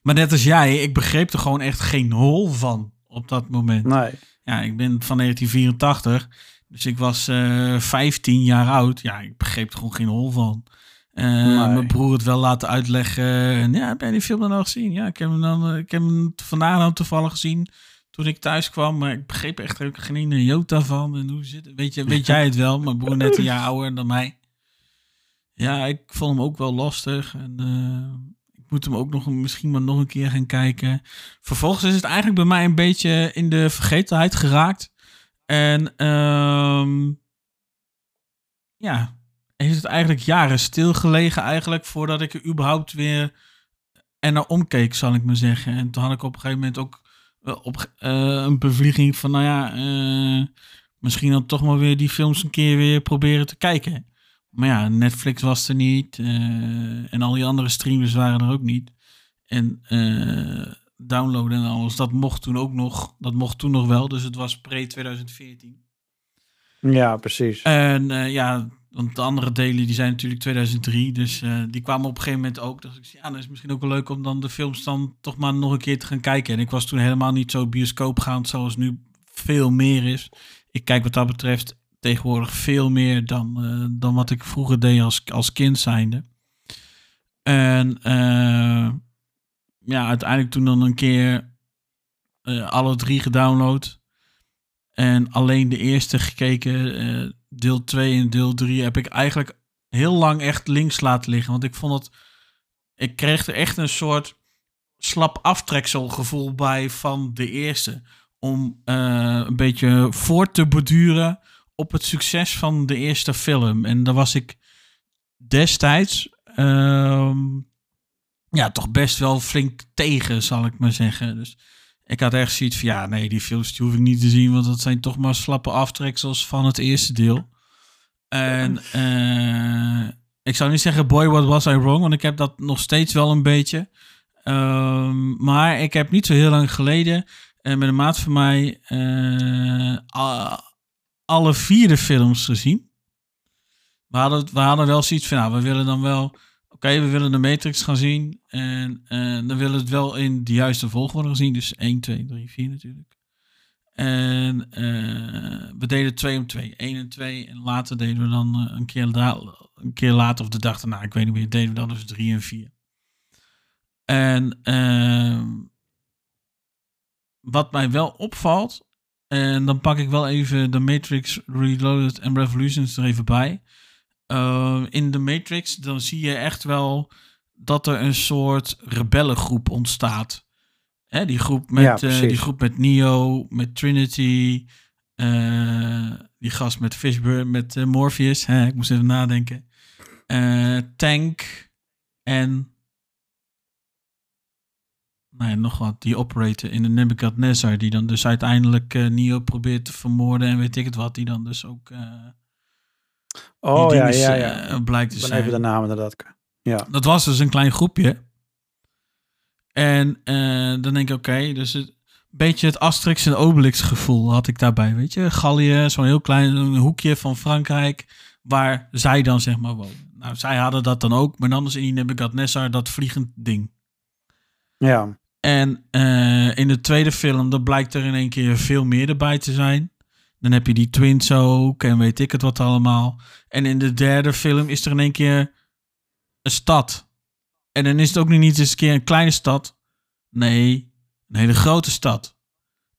maar net als jij, ik begreep er gewoon echt geen hol van op dat moment. Nee. Ja, ik ben van 1984, dus ik was eh 15 jaar oud. Ja, ik begreep er gewoon geen hol van. Eh, Mijn broer het wel laten uitleggen. En ja, heb jij die film dan al gezien? Ja, ik heb hem, dan, ik heb hem vandaag dan toevallig gezien toen ik thuis kwam. Maar ik begreep echt ook geen jota van. En hoe zit het? Weet, je, weet jij het wel? Mijn broer net een jaar ouder dan mij. Ja, ik vond hem ook wel lastig. En eh, ik moet hem ook nog misschien maar nog een keer gaan kijken. Vervolgens is het eigenlijk bij mij een beetje in de vergetelheid geraakt. En ehm, ja, heeft het eigenlijk jaren stilgelegen eigenlijk voordat ik er überhaupt weer en naar omkeek, zal ik maar zeggen. En toen had ik op een gegeven moment ook wel op eh, een bevlieging van, nou ja, eh, misschien dan toch maar weer die films een keer weer proberen te kijken. Maar ja, Netflix was er niet eh, en al die andere streamers waren er ook niet. En eh, downloaden en alles, dat mocht toen ook nog, dat mocht toen nog wel. Dus het was pre-2014. Ja, precies. En eh, ja, want de andere delen die zijn natuurlijk 2003. Dus die kwamen op een gegeven moment ook. Dus ik zei, ja, dan is het misschien ook wel leuk om dan de films dan toch maar nog een keer te gaan kijken. En ik was toen helemaal niet zo bioscoopgaand zoals nu veel meer is. Ik kijk wat dat betreft tegenwoordig veel meer dan, eh, dan wat ik vroeger deed als, als kind zijnde. En eh, ja, uiteindelijk toen dan een keer eh, alle drie gedownload. En alleen de eerste gekeken, deel 2 en deel 3, heb ik eigenlijk heel lang echt links laten liggen. Want ik vond het. Ik kreeg er echt een soort slap aftrekselgevoel bij van de eerste. Om een beetje voort te borduren op het succes van de eerste film. En daar was ik destijds. ehm, ja, toch best wel flink tegen, zal ik maar zeggen. Dus ik had echt zoiets van, ja, nee, die films die hoef ik niet te zien, want dat zijn toch maar slappe aftreksels van het eerste deel. En eh, ik zou niet zeggen, boy, what was I wrong, want ik heb dat nog steeds wel een beetje. Ehm, maar ik heb niet zo heel lang geleden eh, met een maat van mij eh, alle vier de films gezien. We hadden, we hadden wel zoiets van, nou, we willen dan wel oké, we willen de Matrix gaan zien. En eh, dan willen we het wel in de juiste volgorde gaan zien. Dus 1, 2, 3, 4 natuurlijk. En eh, we deden 2 om 2. 1 en 2. En later deden we dan eh, een, keer een keer later of de dag daarna, ik weet niet meer, deden we dan dus 3 en 4. En ehm, wat mij wel opvalt, en dan pak ik wel even de Matrix Reloaded en Revolutions er even bij. Uh, in de Matrix, dan zie je echt wel dat er een soort rebellengroep ontstaat. Hè, die, groep met, Ja, eh, die groep met Neo, met Trinity, eh, die gast met Fishburne, met eh, Morpheus. Hè, ik moest even nadenken. Eh, Tank en... Nou ja, nog wat. Die operator in de Nebuchadnezzar, die dan dus uiteindelijk eh, Neo probeert te vermoorden en weet ik het wat. Die dan dus ook... eh, Oh die ja, dinges, ja, ja. eh, blijkt te Ik ben zijn. even de naam inderdaad. Ja. Dat was dus een klein groepje. En dan denk ik, oké, dus het beetje het Asterix en Obelix gevoel had ik daarbij, weet je. Gallië, zo'n heel klein een hoekje van Frankrijk, waar zij dan zeg maar wonen. Nou, zij hadden dat dan ook, maar dan is in die Nebuchadnezzar dat vliegend ding. Ja. En eh, in de tweede film, dan blijkt er in één keer veel meer erbij te zijn. Dan heb je die twins ook en weet ik het wat allemaal. En in de derde film is er in één keer een stad. En dan is het ook niet eens een keer een kleine stad. Nee, een hele grote stad.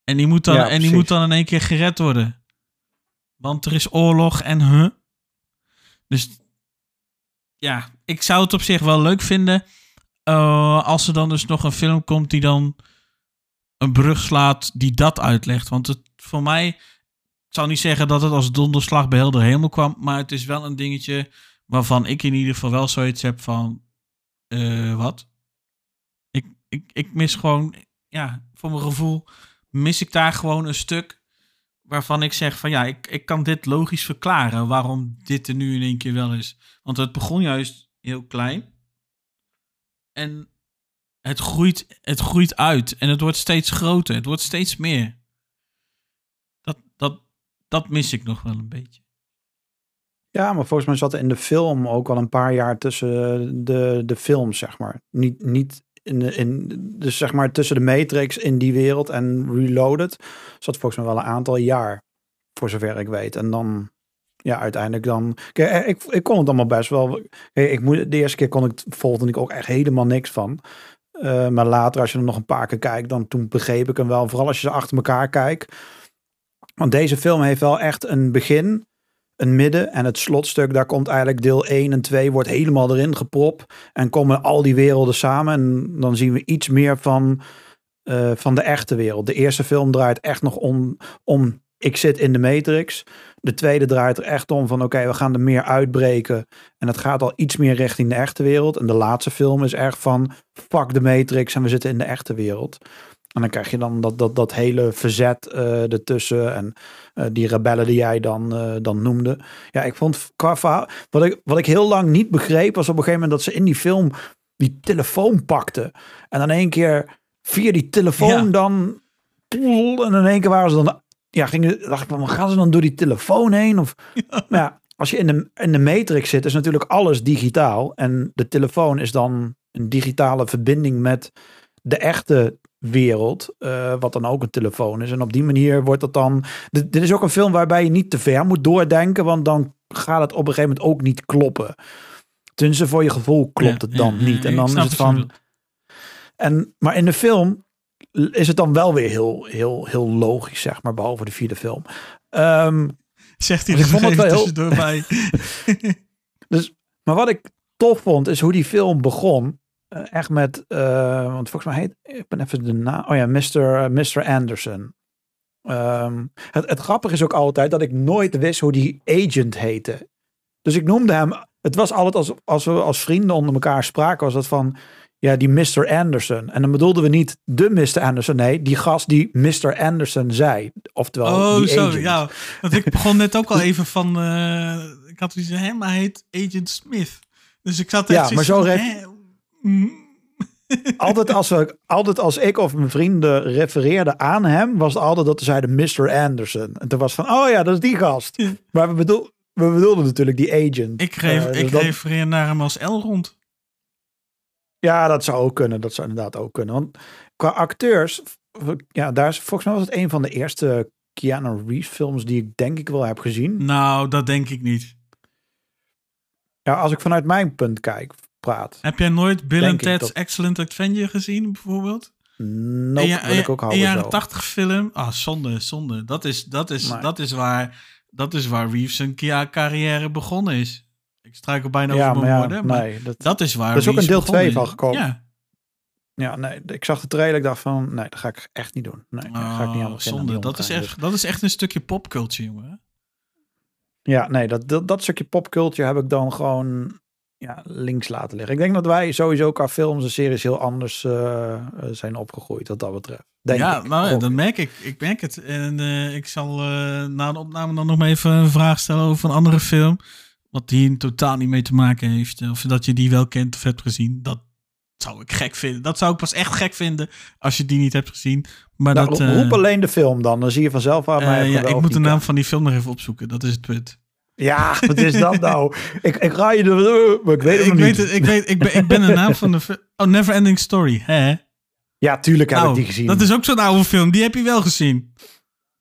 En die moet dan, Ja, en die moet dan in één keer gered worden. Want er is oorlog en huh. Dus ja, ik zou het op zich wel leuk vinden. Eh, als er dan dus nog een film komt die dan een brug slaat die dat uitlegt. Want het voor mij, ik zal niet zeggen dat het als donderslag bij helder hemel kwam, maar het is wel een dingetje waarvan ik in ieder geval wel zoiets heb van, eh, wat? Ik, ik, ik mis gewoon, ja, voor mijn gevoel mis ik daar gewoon een stuk waarvan ik zeg van ja, ik, ik kan dit logisch verklaren waarom dit er nu in één keer wel is. Want het begon juist heel klein en het groeit, het groeit uit en het wordt steeds groter, het wordt steeds meer. Dat, dat, dat mis ik nog wel een beetje. Ja, maar volgens mij zat er in de film ook al een paar jaar tussen de, de films, zeg maar. Niet, niet in, de, in, dus zeg maar tussen de Matrix in die wereld en Reloaded zat volgens mij wel een aantal jaar, voor zover ik weet. En dan, ja, uiteindelijk dan, eh, ik, ik kon het allemaal best wel. Kijk, ik moet, de eerste keer kon ik, volgde ik ook echt helemaal niks van. Eh, maar later, als je er nog een paar keer kijkt, dan toen begreep ik hem wel. Vooral als je ze achter elkaar kijkt. Want deze film heeft wel echt een begin, een midden en het slotstuk. Daar komt eigenlijk deel 1 en 2 wordt helemaal erin gepropt. En komen al die werelden samen. En dan zien we iets meer van, eh, van de echte wereld. De eerste film draait echt nog om, om ik zit in de Matrix. De tweede draait er echt om van oké, we gaan er meer uitbreken. En het gaat al iets meer richting de echte wereld. En de laatste film is echt van fuck de Matrix en we zitten in de echte wereld. En dan krijg je dan dat, dat, dat hele verzet eh ertussen. En eh, die rebellen die jij dan, eh, dan noemde. Ja, ik vond qua verhaal. Wat ik, wat ik heel lang niet begreep was op een gegeven moment dat ze in die film die telefoon pakte. En dan één keer via die telefoon Ja. dan. En in één keer waren ze dan. Ja, gingen, dacht ik, van, gaan ze dan door die telefoon heen? Of, (laughs) Maar ja, als je in de, in de Matrix zit, is natuurlijk alles digitaal. En de telefoon is dan een digitale verbinding met de echte wereld. eh, wat dan ook een telefoon is. En op die manier wordt dat dan. Dit, dit is ook een film waarbij je niet te ver moet doordenken. Want dan gaat het op een gegeven moment ook niet kloppen. Tenminste, voor je gevoel klopt Ja, het dan ja, niet. ja, En dan is het van. En, maar in de film is het dan wel weer heel, heel, heel logisch, zeg maar, behalve de vierde film. Ehm, Zegt hij er vond het wel heel- tussendoor bij. (laughs) dus, maar wat ik tof vond, is hoe die film begon. Eh, echt met, eh, want volgens mij heet, ik ben even de naam, oh ja, Mr. eh, Mr. Anderson. Ehm, het, het grappige is ook altijd dat ik nooit wist hoe die agent heette. Dus ik noemde hem, het was altijd als, als we als vrienden onder elkaar spraken, was dat van, ja, die Mr. Anderson. En dan bedoelden we niet de Mr. Anderson, nee, die gast die Mr. Anderson zei. Oftewel, Oh, die zo. agent. Ja, want ik begon net ook al even van... eh, ik had iets maar hij heet Agent Smith. Dus ik zat Ja, echt maar zoiets zo van, recht- hè, mm, altijd als, we, altijd als ik of mijn vrienden refereerden aan hem, was het altijd dat ze zeiden Mr. Anderson. En toen was van, oh ja, dat is die gast. Ja. Maar we, bedoel, we bedoelden natuurlijk die agent. Ik, reef, Eh, dus ik dat- refereer naar hem als Elrond. Ja, dat zou ook kunnen. Dat zou inderdaad ook kunnen. Want qua acteurs, ja, daar is volgens mij was het een van de eerste Keanu Reeves films die ik denk ik wel heb gezien. Nou, dat denk ik niet. Ja, als ik vanuit mijn punt kijk, praat. Heb jij nooit Bill and Ted's dat- Excellent Adventure gezien, bijvoorbeeld? Nope, een, ja- wil ik ook een houden jaren zo. 80 film. Ah, zonde, zonde. Dat is, dat is, Maar- dat is, waar, dat is waar Reeves zijn carrière begonnen is. Ik struikel bijna Ja, over maar mijn ja, woorden. Maar nee, dat, dat is waar Er is ook een deel begonnen twee is. van gekomen. Ja. ja, nee, ik zag de trailer, ik dacht van, nee, dat ga ik echt niet doen. Nee, daar ga ik niet aan Oh, zonde. Dat is, echt, dat is echt een stukje popculture, jongen. Ja, nee, dat, dat, dat stukje popculture heb ik dan gewoon ja, links laten liggen. Ik denk dat wij sowieso qua films en series heel anders eh, eh, zijn opgegroeid wat dat betreft. Denk ja, ik. nou, Gok. dat merk ik. Ik merk het. En eh, ik zal na de opname dan nog maar even een vraag stellen over een andere film. Wat hier totaal niet mee te maken heeft. Of dat je die wel kent of hebt gezien. Dat zou ik gek vinden. Dat zou ik pas echt gek vinden als je die niet hebt gezien. Maar Nou, dat... ro- eh, roep alleen de film dan, dan zie je vanzelf waar eh, mij ja, ik moet de naam van die film nog even opzoeken. Dat is het punt. Ja, (laughs) wat is dat nou? ik, ik ga je de... maar ik weet het ik nog weet niet. het, ik, weet, ik, ben, ik ben de naam van de film. Oh, Never Ending Story. Hè? Ja, tuurlijk heb Nou, ik die gezien. dat is ook zo'n oude film. Die heb je wel gezien.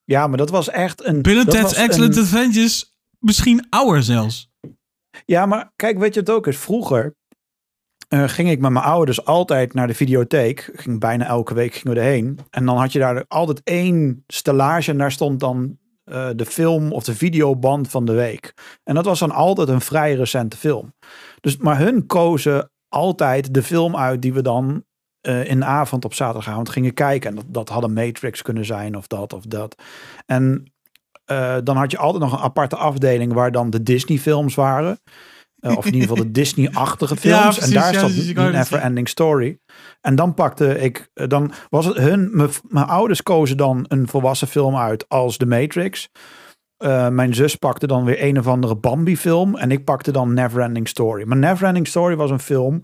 Ja, maar dat was echt een... Bill Ted's Excellent een- Adventures. Misschien ouder zelfs. Ja, maar kijk, weet je het ook is? Vroeger eh, ging ik met mijn ouders altijd naar de videotheek. Ging bijna elke week gingen we erheen. En dan had je daar altijd één stellage en daar stond dan eh, de film of de videoband van de week. En dat was dan altijd een vrij recente film. Dus, maar hun kozen altijd de film uit die we dan eh, in de avond op zaterdagavond gingen kijken. En dat, dat had een Matrix kunnen zijn of dat of dat. En eh, dan had je altijd nog een aparte afdeling waar dan de Disney films waren. Eh, of in ieder geval de (laughs) Disney-achtige films. Ja, en daar ja, zat precies, net Never Ending Story. En dan pakte ik, eh, dan was het hun, mijn- ouders kozen dan een volwassen film uit als The Matrix. Mijn zus pakte dan weer een of andere Bambi-film. En ik pakte dan Neverending Story. Maar Neverending Story was een film.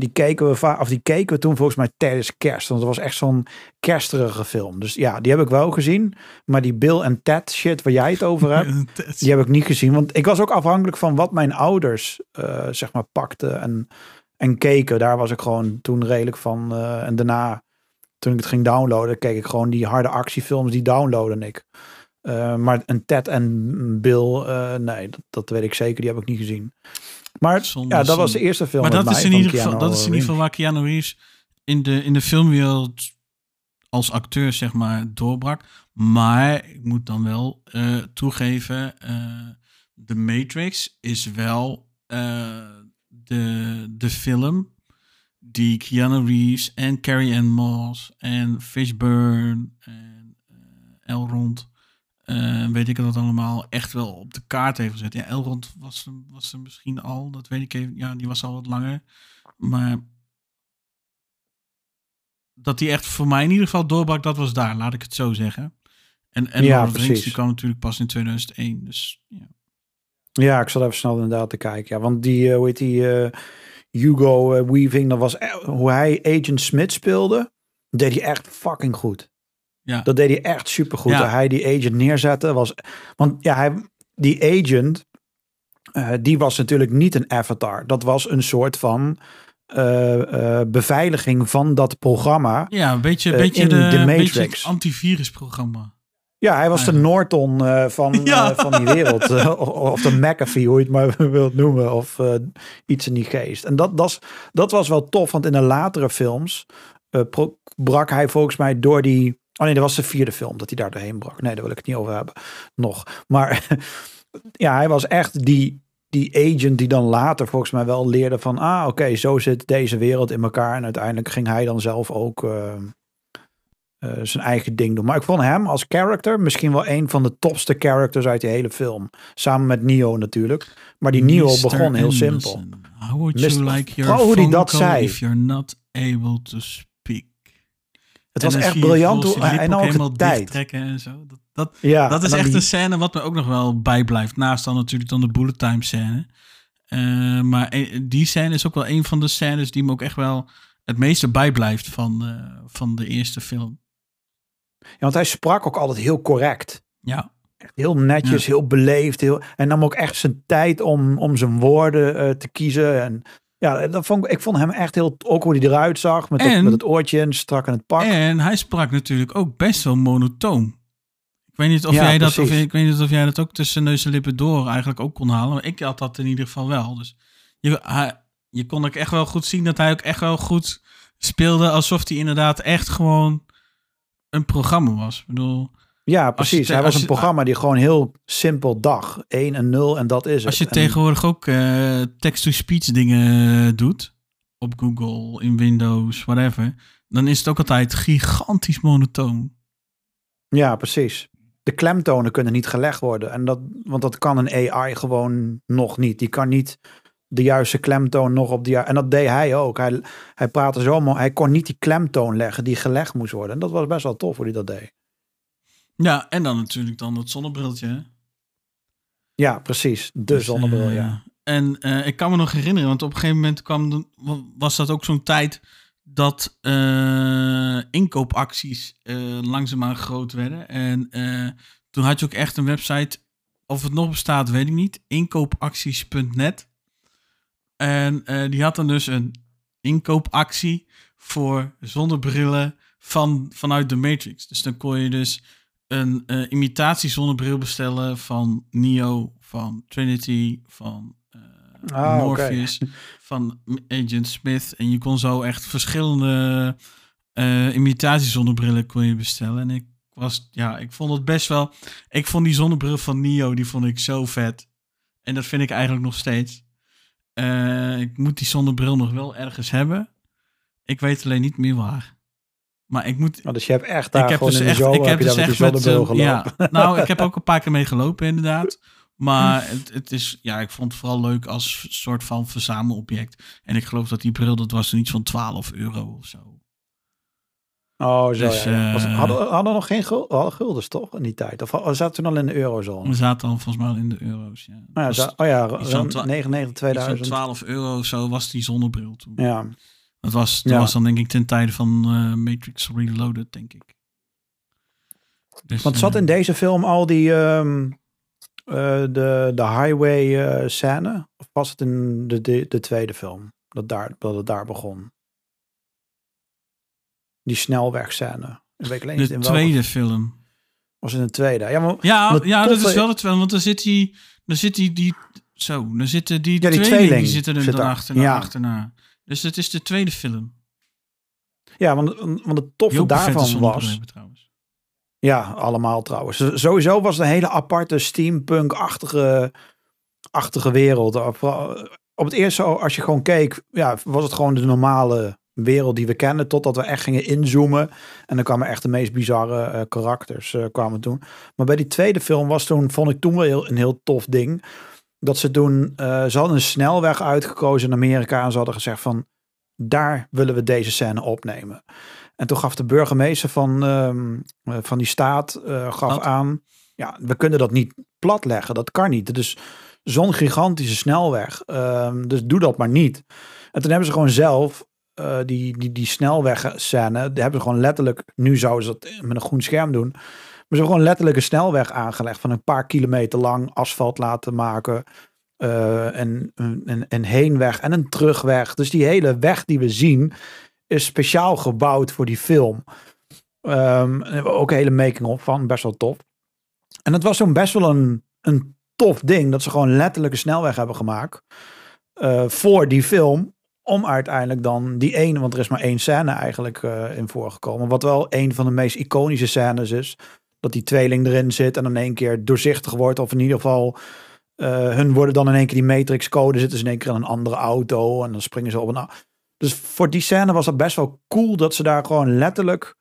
Die keken we vaak, of die keken we toen volgens mij tijdens kerst. Want het was echt zo'n kersterige film. Dus ja, die heb ik wel gezien. Maar die Bill en Ted shit waar jij het over (laughs) hebt. Die heb ik niet gezien. Want ik was ook afhankelijk van wat mijn ouders eh, zeg maar pakten en, en keken. Daar was ik gewoon toen redelijk van. eh, en daarna, toen ik het ging downloaden, keek ik gewoon die harde actiefilms. Die downloaden ik. Eh, maar een Ted en Bill, nee, dat, dat weet ik zeker. Die heb ik niet gezien. Maar Zonde, ja, dat was de eerste film. Maar dat is, in ieder geval, dat is in ieder geval waar Keanu Reeves in de, in de filmwereld als acteur, zeg maar, doorbrak. Maar ik moet dan wel eh, toegeven, eh The Matrix is wel eh, de, de film die Keanu Reeves en Carrie Ann Moss en Fishburne en Elrond eh, weet ik dat allemaal, echt wel op de kaart heeft gezet. Ja, Elrond was, was er misschien al, dat weet ik even. Ja, die was al wat langer. Maar dat die echt voor mij in ieder geval doorbrak, dat was daar, laat ik het zo zeggen. En, en Ja, precies. die kwam natuurlijk pas in 2001. Dus ja. Ja, ik zal even snel inderdaad te kijken. Ja, want die, eh, hoe heet die, eh, Hugo Weaving, dat was e- hoe hij Agent Smith speelde, deed hij echt fucking goed. Ja. Dat deed hij echt super goed. Ja. Hij die agent neerzette was, want ja, hij, die agent, eh, die was natuurlijk niet een avatar. Dat was een soort van eh, eh, beveiliging van dat programma. Ja, een beetje, beetje, in de, beetje Matrix. het antivirusprogramma. Ja, hij was de. Norton van, (laughs) Ja. van die wereld. (laughs) of- de McAfee, hoe je het maar (laughs) wilt noemen. Of iets in die geest. En dat, dat, dat was wel tof, want in de latere films brak hij volgens mij door die... Oh nee, dat was de vierde film dat hij daar doorheen brak. Nee, daar wil ik het niet over hebben. Nog. Maar (laughs) ja, hij was echt die, die agent die dan later volgens mij wel leerde van... Ah, oké, zo zit deze wereld in elkaar. En uiteindelijk ging hij dan zelf ook... eh, eh, zijn eigen ding doen. Maar ik vond hem als character misschien wel een van de topste characters uit die hele film. Samen met Neo natuurlijk. Maar die Neo Mr. begon heel Anderson, simpel. How would you like your hoe phone dat call zei. if you're not able to speak? Het was echt briljant hoe ook de helemaal tijd. dichttrekken en zo. Dat, dat, Ja, dat is echt die- een scène wat me ook nog wel bijblijft. Naast dan natuurlijk dan de bullet time scène. Eh, maar eh, die scène is ook wel een van de scènes die me ook echt wel het meeste bijblijft van, eh, van de eerste film. Ja, want hij sprak ook altijd heel correct. Ja, Echt heel netjes, heel beleefd. Heel, en nam ook echt zijn tijd om, om zijn woorden eh, te kiezen. En ja, dat vond, ik ik vond hem echt heel... Ook hoe hij eruit zag. Met, met het oortje en strak in het pak. en hij sprak natuurlijk ook best wel monotoon. Ik weet niet of, Ja, jij, dat, of, ik weet niet of jij dat ook tussen neus en lippen door eigenlijk ook kon halen. Maar ik had dat in ieder geval wel. Dus je, hij, je kon ook echt wel goed zien dat hij ook echt wel goed speelde. Alsof hij inderdaad echt gewoon een programma was. Ik bedoel, Ja, precies. hij was een programma die gewoon heel simpel dag. 1 en 0 en dat is als je het. En- tegenwoordig ook eh, text-to-speech dingen doet. Op Google, in Windows, whatever. Dan is het ook altijd gigantisch monotoon. Ja, precies. De klemtonen kunnen niet gelegd worden. En dat, want dat kan een AI gewoon nog niet. Die kan niet de juiste klemtoon nog op de juiste... En dat deed hij ook. Hij, hij praatte zo mooi. Hij kon niet die klemtoon leggen die gelegd moest worden. En dat was best wel tof hoe hij dat deed. Ja, en dan natuurlijk dan het zonnebriltje. hè. Ja, precies. De Dus, zonnebril, eh, ja. En eh, ik kan me nog herinneren, want op een gegeven moment kwam de, was dat ook zo'n tijd dat eh, inkoopacties langzaamaan groot werden. En toen had je ook echt een website, of het nog bestaat, weet ik niet, inkoopacties.net. En die had dan dus een inkoopactie voor zonnebrillen van, vanuit de Matrix. Dus dan kon je dus een eh imitatie zonnebril bestellen van Neo, van Trinity, van eh, Ah. Morpheus, van Agent Smith. En je kon zo echt verschillende eh imitatie zonnebrillen kon je bestellen. En ik was, ja, ik vond het best wel. Ik vond die zonnebril van Neo, die vond ik zo vet. En dat vind ik eigenlijk nog steeds. Ik moet die zonnebril nog wel ergens hebben. Ik weet alleen niet meer waar. Maar ik moet, Oh, dus je hebt echt daar ik heb gewoon dus in de echt, zomer ik heb dus met echt met zo'n- gelopen. ja, (laughs) nou, ik heb ook een paar keer mee gelopen inderdaad. Maar (laughs) het, het is, ja, ik vond het vooral leuk als soort van verzamelobject. En ik geloof dat die bril, dat was iets van 12 euro of zo. Oh, zo Dus, ja, ja. Was- eh, hadden, hadden nog geen gul- hadden guldens toch in die tijd? Of zaten toen al in de eurozone? We zaten dan volgens mij al in de euro's. Ja. Oh ja, Was oh ja, iets van twa- 99, iets van 2000. 12 euro of zo was die zonnebril toen. Ja, Dat, was, dat Ja. was dan denk ik ten tijde van eh, Matrix Reloaded, denk ik. Dus, Want zat eh, in deze film al die ehm, eh, de, de highway scène? Of was het in de, de, de tweede film dat, daar, dat het daar begon? Die snelwegscène. Ik weet alleen niet de in welke- tweede film. Was in de tweede. Ja, maar, Ja, Maar ja dat is wel het wel. Want dan zit die, dan zit die, die zo, dan zitten die, Ja, die tweeling, tweeling die zitten er zit dan achterna, Ja. achterna. Dus het is de tweede film. ja, want, want het toffe daarvan was... Ja, allemaal trouwens. Z- Sowieso was het een hele aparte steampunk-achtige achtige wereld. Op het eerste, als je gewoon keek, ja, was het gewoon de normale wereld die we kennen, totdat we echt gingen inzoomen. En dan kwamen echt de meest bizarre eh, karakters eh, kwamen toen. Maar bij die tweede film was toen, vond ik toen wel heel, een heel tof ding. Dat ze toen, eh, ze hadden een snelweg uitgekozen in Amerika en ze hadden gezegd van, daar willen we deze scène opnemen. En toen gaf de burgemeester van, ehm, eh, van die staat eh, gaf Wat? aan, ja, we kunnen dat niet platleggen, dat kan niet. Dus zo'n gigantische snelweg, ehm, dus doe dat maar niet. En toen hebben ze gewoon zelf die, die, die snelwegscène, die hebben ze gewoon letterlijk, nu zouden ze dat met een groen scherm doen, ze hebben gewoon letterlijk een snelweg aangelegd van een paar kilometer lang asfalt laten maken. eh, en, en, en heenweg en een terugweg. Dus die hele weg die we zien is speciaal gebouwd voor die film. We ook een hele making-of van, best wel tof. En het was zo'n best wel een, een tof ding dat ze gewoon letterlijk een snelweg hebben gemaakt eh, voor die film. Om uiteindelijk dan die ene, want er is maar één scène eigenlijk eh, in voorgekomen. Wat wel een van de meest iconische scènes is. Dat die tweeling erin zit en in één keer doorzichtig wordt. Of in ieder geval, eh, hun worden dan in één keer die Matrix code. Zitten ze in één keer in een andere auto en dan springen ze op a- Dus voor die scène was dat best wel cool dat ze daar gewoon letterlijk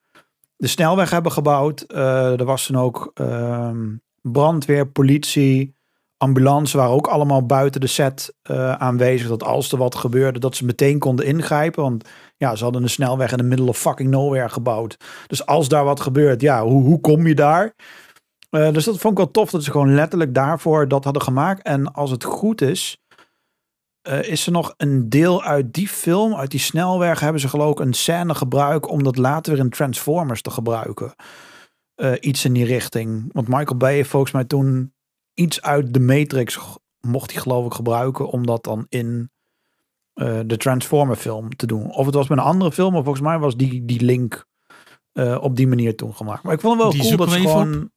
de snelweg hebben gebouwd. Eh, er was toen ook ehm, brandweer, politie, ambulance waren ook allemaal buiten de set eh, aanwezig. Dat als er wat gebeurde, dat ze meteen konden ingrijpen. Want ja, ze hadden een snelweg in de middle of fucking nowhere gebouwd. Dus als daar wat gebeurt, ja, hoe, hoe kom je daar? Eh, dus dat vond ik wel tof dat ze gewoon letterlijk daarvoor dat hadden gemaakt. En als het goed is, eh, is er nog een deel uit die film, uit die snelweg, hebben ze geloof ik een scène gebruikt om dat later weer in Transformers te gebruiken. Eh, iets in die richting. Want Michael Bay heeft volgens mij toen iets uit de Matrix mocht hij geloof ik gebruiken om dat dan in eh, de Transformer film te doen. Of het was met een andere film, maar volgens mij was die, die link eh, op die manier toen gemaakt. Maar ik vond het wel Die cool dat ze gewoon...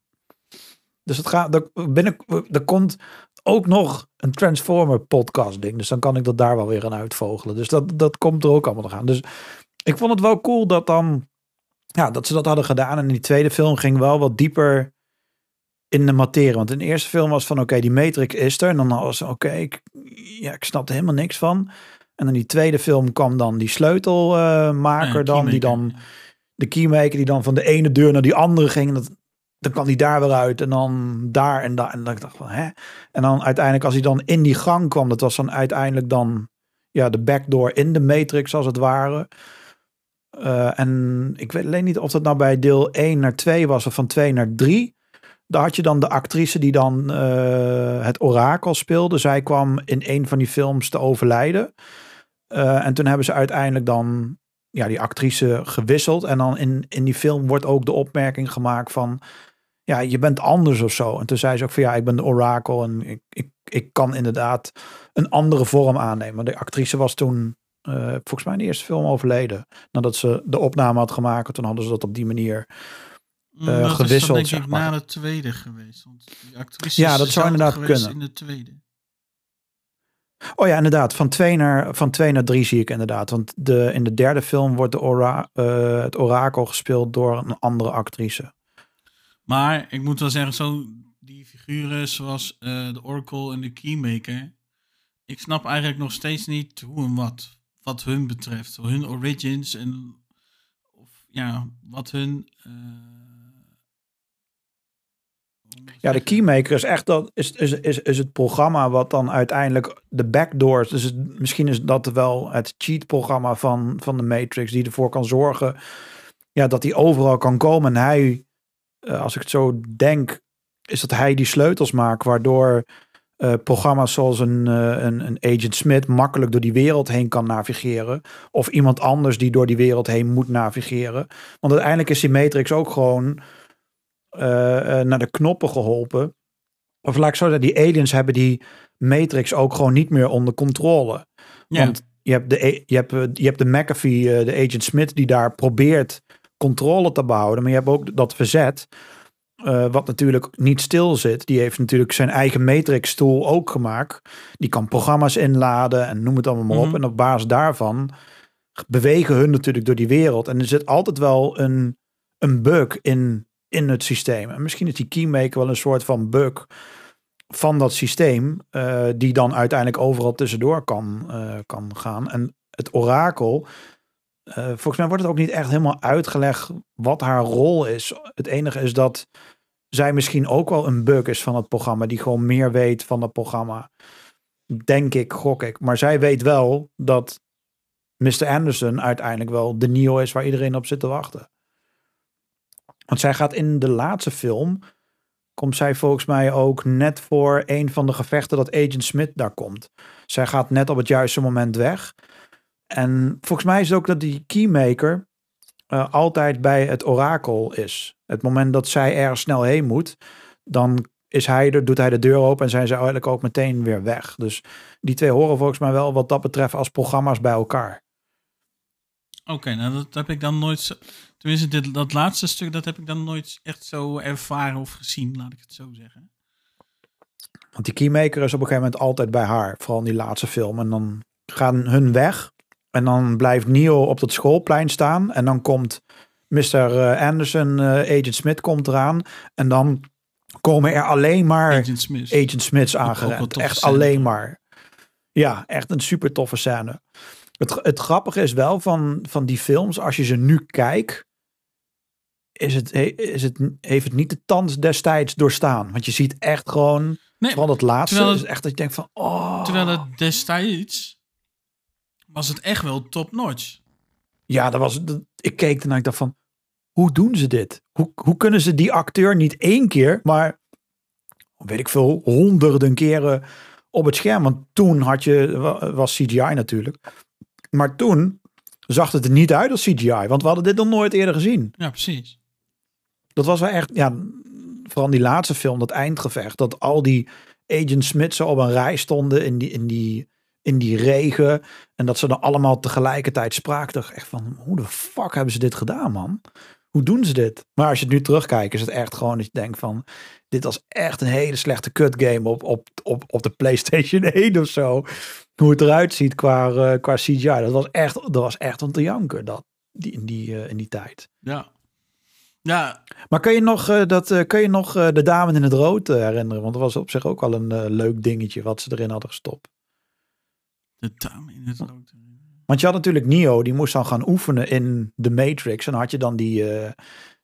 Dus het gaat, er, binnen, er komt ook nog een Transformer podcast ding. Dus dan kan ik dat daar wel weer aan uitvogelen. Dus dat, dat komt er ook allemaal nog aan. Dus ik vond het wel cool dat dan, ja, dat ze dat hadden gedaan. En in die tweede film ging wel wat dieper in de materie. Want in de eerste film was van, oké, die Matrix is er. En dan was oké, ik, ja, ik snapte helemaal niks van. En in die tweede film kwam dan die sleutelmaker Ja, dan, die dan de keymaker die dan van de ene deur naar die andere ging. En Dat, dan kwam die daar weer uit en dan daar en daar. En dan dacht ik van, hè? En dan uiteindelijk als hij dan in die gang kwam, dat was dan uiteindelijk dan ja, de backdoor in de Matrix als het ware. Eh, en ik weet alleen niet of dat nou bij deel 1 naar 2 was of van 2 naar 3. Daar had je dan de actrice die dan eh, het orakel speelde. Zij kwam in een van die films te overlijden. Eh, en toen hebben ze uiteindelijk dan ja, die actrice gewisseld. En dan in, in die film wordt ook de opmerking gemaakt van... Ja, je bent anders of zo. En toen zei ze ook van ja, ik ben de orakel. En ik, ik, ik kan inderdaad een andere vorm aannemen. De actrice was toen eh, volgens mij in de eerste film overleden. Nadat ze de opname had gemaakt. Toen hadden ze dat op die manier eh, dat is dan gewisseld, denk zeg ik maar. na de tweede geweest. Want die actrice Ja, dat zou inderdaad kunnen. in de tweede. Oh ja, inderdaad. Van twee naar, van twee naar drie zie ik inderdaad. Want de, in de derde film wordt de ora, eh, het orakel gespeeld door een andere actrice. Maar ik moet wel zeggen, zo die figuren zoals eh, de Oracle en de Keymaker. Ik snap eigenlijk nog steeds niet hoe en wat. Wat hun betreft. Hun origins en of, ja, wat hun. eh, Ja, de? Keymaker is echt dat, is, is, is, is het programma wat dan uiteindelijk de backdoors. Dus misschien is dat wel het cheat-programma van, van de Matrix, die ervoor kan zorgen ja, dat hij overal kan komen. En hij, eh, als ik het zo denk, is dat hij die sleutels maakt, waardoor eh, programma's zoals een, eh, een, een Agent Smith makkelijk door die wereld heen kan navigeren. Of iemand anders die door die wereld heen moet navigeren. Want uiteindelijk is die Matrix ook gewoon naar de knoppen geholpen. Of laat ik zo zeggen, die aliens hebben die Matrix ook gewoon niet meer onder controle. Ja, Want je hebt de, je hebt, eh, je hebt de McAfee, eh, de Agent Smith, die daar probeert controle te behouden. Maar je hebt ook dat verzet, eh, wat natuurlijk niet stil zit. Die heeft natuurlijk zijn eigen Matrix-tool ook gemaakt. Die kan programma's inladen en noem het allemaal maar op. Mhm. En op basis daarvan bewegen hun natuurlijk door die wereld. En er zit altijd wel een, een bug in, in het systeem. En misschien is die keymaker wel een soort van bug van dat systeem, eh, die dan uiteindelijk overal tussendoor kan, eh, kan gaan. En het orakel, eh, volgens mij wordt het ook niet echt helemaal uitgelegd wat haar rol is. Het enige is dat zij misschien ook wel een bug is van het programma, die gewoon meer weet van het programma. Denk ik, gok ik. Maar zij weet wel dat Mr. Anderson uiteindelijk wel de Neo is waar iedereen op zit te wachten. Want zij gaat in de laatste film, komt zij volgens mij ook net voor een van de gevechten dat Agent Smith daar komt. Zij gaat net op het juiste moment weg. En volgens mij is het ook dat die keymaker eh, altijd bij het orakel is. Het moment dat zij ergens snel heen moet, dan is hij er, doet hij de deur open en zijn ze eigenlijk ook meteen weer weg. Dus die twee horen volgens mij wel wat dat betreft als programma's bij elkaar. Oké, nou dat heb ik dan nooit. Tenminste, dit, dat laatste stuk, dat heb ik dan nooit echt zo ervaren of gezien, laat ik het zo zeggen. Want die keymaker is op een gegeven moment altijd bij haar. Vooral in die laatste film. En dan gaan hun weg. En dan blijft Neo op dat schoolplein staan. En dan komt Mr. Anderson, eh, Agent Smith komt eraan. En dan komen er alleen maar Agent Smith. Agent Smiths aangerend. Echt scène. alleen maar. Ja, echt een super toffe scène. Het, het grappige is wel van, van die films, als je ze nu kijkt, is het, he- is het, heeft het niet de tand destijds doorstaan. Want je ziet echt gewoon, Nee, vooral dat laatste, het- is echt dat je denkt van, oh. terwijl het destijds was het echt wel top-notch. Ja, dat was, dat- ik keek ernaar en ik dacht van, hoe doen ze dit? Hoe, hoe kunnen ze die acteur niet één keer, maar weet ik veel, honderden keren op het scherm? Want toen had je, wa- was CGI natuurlijk. Maar toen zag het er niet uit als CGI, want we hadden dit nog nooit eerder gezien. Ja, precies. Dat was wel echt, ja, vooral die laatste film, dat eindgevecht, dat al die Agent Smith zo op een rij stonden in die, in die, in die regen. En dat ze dan allemaal tegelijkertijd spraken. Dacht echt van, hoe de fuck hebben ze dit gedaan, man? Hoe doen ze dit? Maar als je het nu terugkijkt, is het echt gewoon dat je denkt van, dit was echt een hele slechte cut game op, op, op, op de PlayStation (laughs) 1 of zo. Hoe het eruit ziet qua, eh, qua CGI. Dat was echt, dat was echt om te janken dat, die, in, die, eh, in die tijd. Ja. Ja, Maar kun je nog, eh, dat, eh, kun je nog eh, de dame in het rood herinneren? Want dat was op zich ook al een leuk dingetje wat ze erin hadden gestopt. de dame in het rood. Want je had natuurlijk Neo, die moest dan gaan oefenen in de Matrix. En dan had je dan die,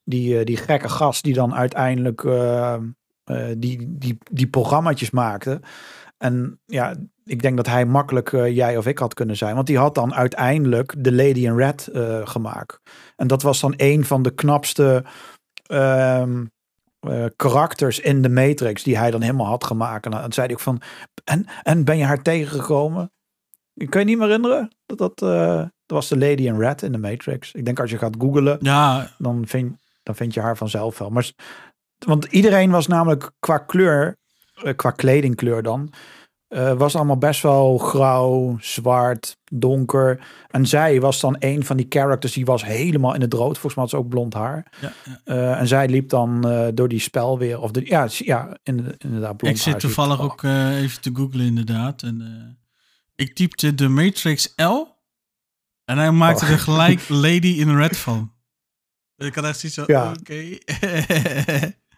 die, die gekke gast die dan uiteindelijk die, die, die programmaatjes maakte. En ja, ik denk dat hij makkelijk eh, jij of ik had kunnen zijn. Want die had dan uiteindelijk de Lady in Red eh, gemaakt. En dat was dan een van de knapste eh, karakters in de Matrix die hij dan helemaal had gemaakt. En dan zei hij ook van, en, en ben je haar tegengekomen? Kun je niet meer herinneren? Dat, dat, dat was de Lady in Red in de Matrix. Ik denk als je gaat googlen, Ja, dan vind, dan vind je haar vanzelf wel. Maar, want iedereen was namelijk qua kleur, qua kledingkleur dan, eh, was allemaal best wel grauw, zwart, donker. En zij was dan een van die characters die was helemaal in het rood. Volgens mij had ze ook blond haar. ja, ja. Eh, en zij liep dan eh, door die spel weer. Of de, ja, ja in- inderdaad. blond ik zit toevallig ook eh, even te googlen inderdaad. En eh, ik typte de Matrix L. En hij maakte Oh. er gelijk (laughs) Lady in Red van. Ik had echt zoiets van, Ja. oké. (laughs)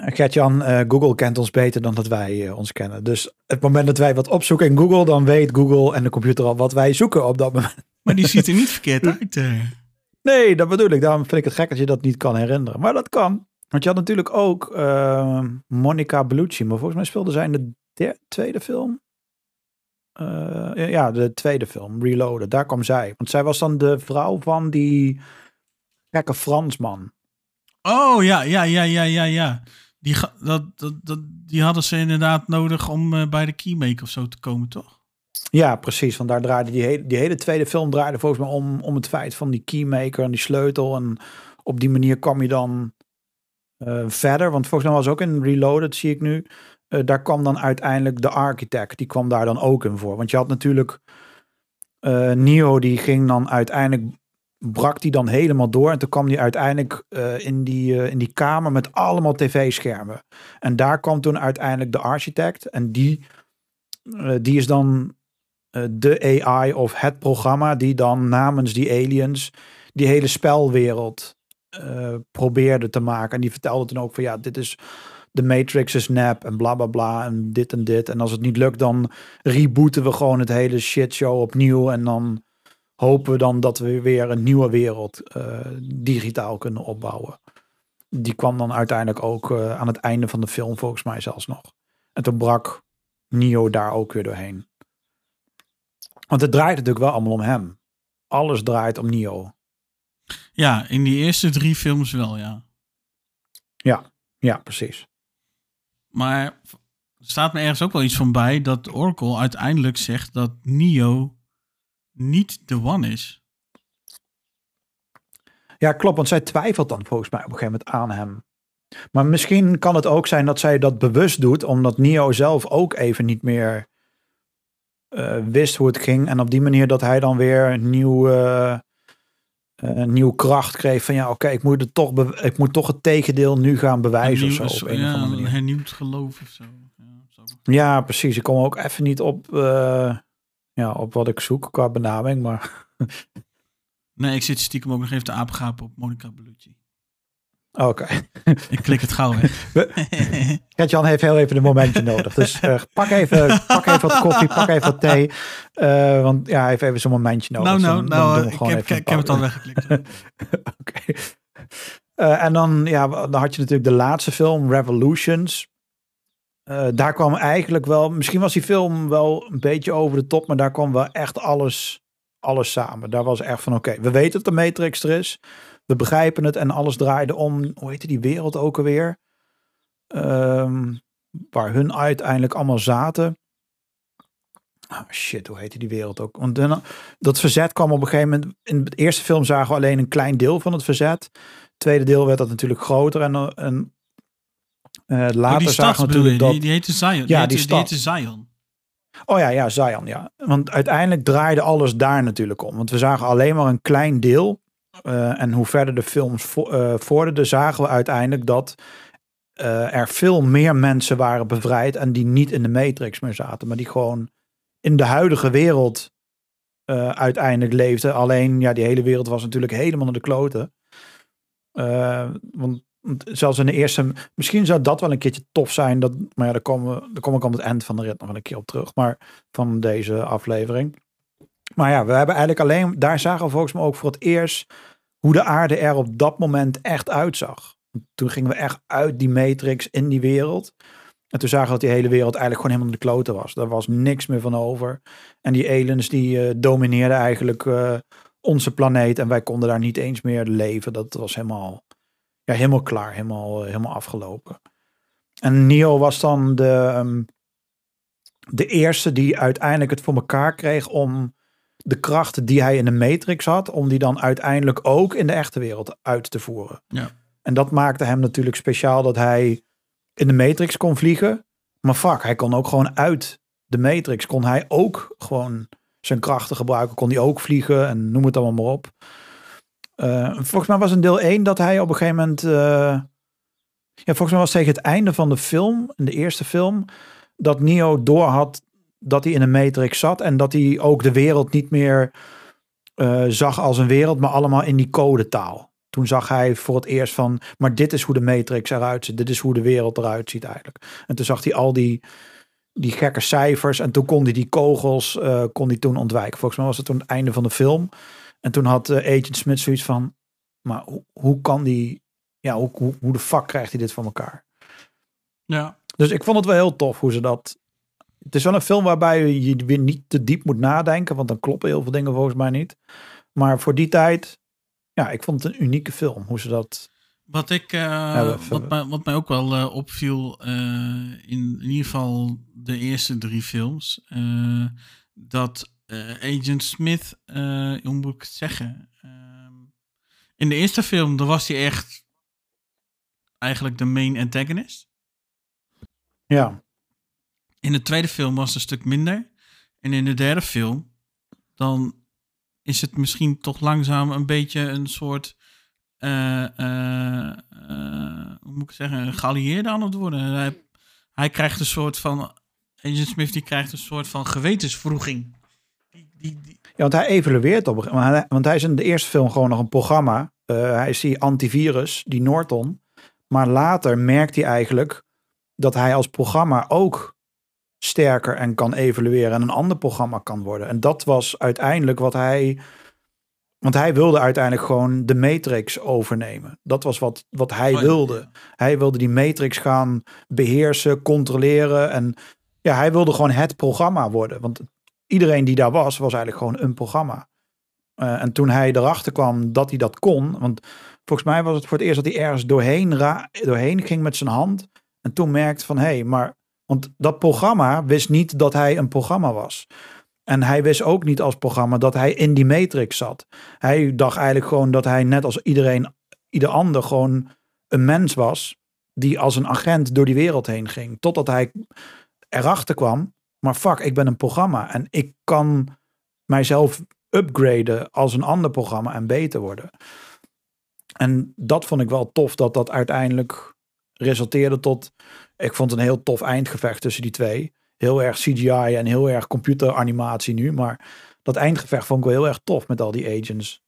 Gert-Jan, eh, Google kent ons beter dan dat wij eh, ons kennen. Dus het moment dat wij wat opzoeken in Google, dan weet Google en de computer al wat wij zoeken op dat moment. maar die ziet er niet verkeerd (laughs) uit. eh. Nee, dat bedoel ik. Daarom vind ik het gek dat je dat niet kan herinneren. Maar dat kan. Want je had natuurlijk ook Monica Bellucci. Maar volgens mij speelde zij in de tweede film. Ja, de tweede film, Reloaded. Daar kwam zij. Want zij was dan de vrouw van die gekke Fransman. Oh ja, ja, ja, ja, ja, ja. Die, dat, dat, dat, die hadden ze inderdaad nodig om eh, bij de Keymaker of zo te komen, toch? Ja, precies. Want daar draaide die hele, die hele tweede film draaide volgens mij om, om het feit van die keymaker en die sleutel. En op die manier kwam je dan eh, verder. Want volgens mij was ook in Reloaded, zie ik nu. eh, daar kwam dan uiteindelijk de architect. Die kwam daar dan ook in voor. Want je had natuurlijk Neo, die ging dan uiteindelijk. Brak die dan helemaal door. En toen kwam die uiteindelijk eh, in, die, eh, in die kamer met allemaal tv-schermen. En daar kwam toen uiteindelijk de architect. En die, eh, die is dan de AI of het programma die dan namens die aliens die hele spelwereld probeerde te maken. En die vertelde toen ook van ja, dit is de Matrix is nep en bla bla bla en dit en dit. En als het niet lukt, dan rebooten we gewoon het hele shitshow opnieuw en dan hopen we dan dat we weer een nieuwe wereld eh, digitaal kunnen opbouwen. Die kwam dan uiteindelijk ook eh, aan het einde van de film volgens mij zelfs nog. En toen brak Neo daar ook weer doorheen. Want het draait natuurlijk wel allemaal om hem. Alles draait om Neo. Ja, in die eerste drie films wel, ja. Ja, ja, precies. Maar er staat me ergens ook wel iets van bij dat Oracle uiteindelijk zegt dat Neo niet de one is. Ja, klopt, want zij twijfelt dan volgens mij op een gegeven moment aan hem. Maar misschien kan het ook zijn dat zij dat bewust doet, omdat Neo zelf ook even niet meer eh, wist hoe het ging. En op die manier dat hij dan weer een nieuw, eh, eh, een nieuw kracht kreeg van ja, oké, ik moet het toch, ik moet toch het tegendeel nu gaan bewijzen of zo. Op een ja, of andere een manier. hernieuwd geloof of zo. Ja, zo. Ja, precies. Ik kom ook even niet op, eh, ja, op wat ik zoek qua benaming, maar (laughs) Nee, ik zit stiekem ook nog even te aapgapen op Monica Bellucci. oké. (laughs) Ik klik het gauw (laughs) weg. Gert-Jan heeft heel even een momentje nodig. Dus eh, pak, even, pak even wat koffie, pak even wat thee. eh, want ja, hij heeft even zo'n momentje nodig. nou, Dus nou, nou, eh, ik heb, ik, het al weggeklikt. Oké. En dan, ja, dan had je natuurlijk de laatste film, Revolutions. Eh, daar kwam eigenlijk wel, misschien was die film wel een beetje over de top, maar daar kwam wel echt alles, alles samen. Daar was echt van, oké, we weten dat de Matrix er is. We begrijpen het en alles draaide om, hoe heette die wereld ook alweer? Ehm, waar hun uiteindelijk allemaal zaten. Ah, shit, hoe heette die wereld ook? Want dat verzet kwam op een gegeven moment. In de eerste film zagen we alleen een klein deel van het verzet. Het tweede deel werd dat natuurlijk groter. En, en eh, Oh, later die zagen we je, natuurlijk dat. die, die heette Zion. Die, Ja, heette, die die heette Zion. Oh ja, ja, Zion, ja. Want uiteindelijk draaide alles daar natuurlijk om. Want we zagen alleen maar een klein deel. Eh, en hoe verder de films vo eh, vorderden, zagen we uiteindelijk dat er veel meer mensen waren bevrijd. En die niet in de Matrix meer zaten. Maar die gewoon in de huidige wereld uiteindelijk leefden. Alleen, ja, die hele wereld was natuurlijk helemaal naar de kloten. Want zelfs in de eerste, misschien zou dat wel een keertje tof zijn. Dat, maar ja, daar, komen daar kom ik aan het eind van de rit nog een keer op terug. Maar van deze aflevering. Maar ja, we hebben eigenlijk alleen, daar zagen we volgens mij ook voor het eerst hoe de aarde er op dat moment echt uitzag. Toen gingen we echt uit die matrix in die wereld. En toen zagen we dat die hele wereld eigenlijk gewoon helemaal de kloten was. Daar was niks meer van over. En die aliens die eh, domineerden eigenlijk eh, onze planeet. En wij konden daar niet eens meer leven. Dat was helemaal, ja, helemaal klaar. Helemaal, eh, helemaal afgelopen. En Neo was dan de, ehm, de eerste die uiteindelijk het voor elkaar kreeg om de krachten die hij in de Matrix had, om die dan uiteindelijk ook in de echte wereld uit te voeren. Ja. En dat maakte hem natuurlijk speciaal dat hij in de Matrix kon vliegen. Maar fuck, hij kon ook gewoon uit de Matrix, kon hij ook gewoon zijn krachten gebruiken, kon hij ook vliegen en noem het allemaal maar op. Eh, volgens mij was in deel 1 dat hij op een gegeven moment. eh, ja, volgens mij was tegen het einde van de film, in de eerste film, dat Neo doorhad dat hij in een matrix zat en dat hij ook de wereld niet meer eh, zag als een wereld, maar allemaal in die codetaal. Toen zag hij voor het eerst van, maar dit is hoe de matrix eruit ziet, dit is hoe de wereld eruit ziet eigenlijk. En toen zag hij al die, die gekke cijfers en toen kon hij die kogels kon hij toen ontwijken. Volgens mij was het toen het einde van de film. En toen had eh, Agent Smith zoiets van, maar hoe, hoe kan die, ja, hoe, hoe, hoe de fuck krijgt hij dit van elkaar? Ja. Dus ik vond het wel heel tof hoe ze dat. Het is wel een film waarbij je weer niet te diep moet nadenken, want dan kloppen heel veel dingen volgens mij niet. Maar voor die tijd, ja, ik vond het een unieke film. Hoe ze dat. Wat, ik, eh, wat, mij, wat mij ook wel eh, opviel, in, in ieder geval de eerste drie films, dat Agent Smith, eh, hoe moet ik het zeggen? Ehm, in de eerste film, dan was hij echt eigenlijk de main antagonist. Ja, In de tweede film was het een stuk minder. En in de derde film, dan is het misschien toch langzaam een beetje een soort. eh, eh, eh, hoe moet ik zeggen? Een geallieerde aan het worden. Hij, hij krijgt een soort van. Agent Smith die krijgt een soort van gewetensvroeging. Die, ja want hij evolueert op. een gegeven moment. Want hij is in de eerste film gewoon nog een programma. Eh, hij is die antivirus, die Norton. Maar later merkt hij eigenlijk dat hij als programma ook sterker en kan evolueren en een ander programma kan worden. En dat was uiteindelijk wat hij Want hij wilde uiteindelijk gewoon de Matrix overnemen. Dat was wat, wat hij Oh ja, wilde. Hij wilde die Matrix gaan beheersen, controleren. En ja, hij wilde gewoon het programma worden. Want iedereen die daar was, was eigenlijk gewoon een programma. Eh, en toen hij erachter kwam dat hij dat kon. Want volgens mij was het voor het eerst dat hij ergens doorheen, doorheen ging met zijn hand. En toen merkte van hé, hey, maar. Want dat programma wist niet dat hij een programma was. En hij wist ook niet als programma dat hij in die matrix zat. Hij dacht eigenlijk gewoon dat hij net als iedereen, ieder ander gewoon een mens was. Die als een agent door die wereld heen ging. Totdat hij erachter kwam. Maar fuck, ik ben een programma. En ik kan mijzelf upgraden als een ander programma en beter worden. En dat vond ik wel tof dat dat uiteindelijk resulteerde tot. Ik vond een heel tof eindgevecht tussen die twee. Heel erg CGI en heel erg computeranimatie nu. Maar dat eindgevecht vond ik wel heel erg tof met al die agents.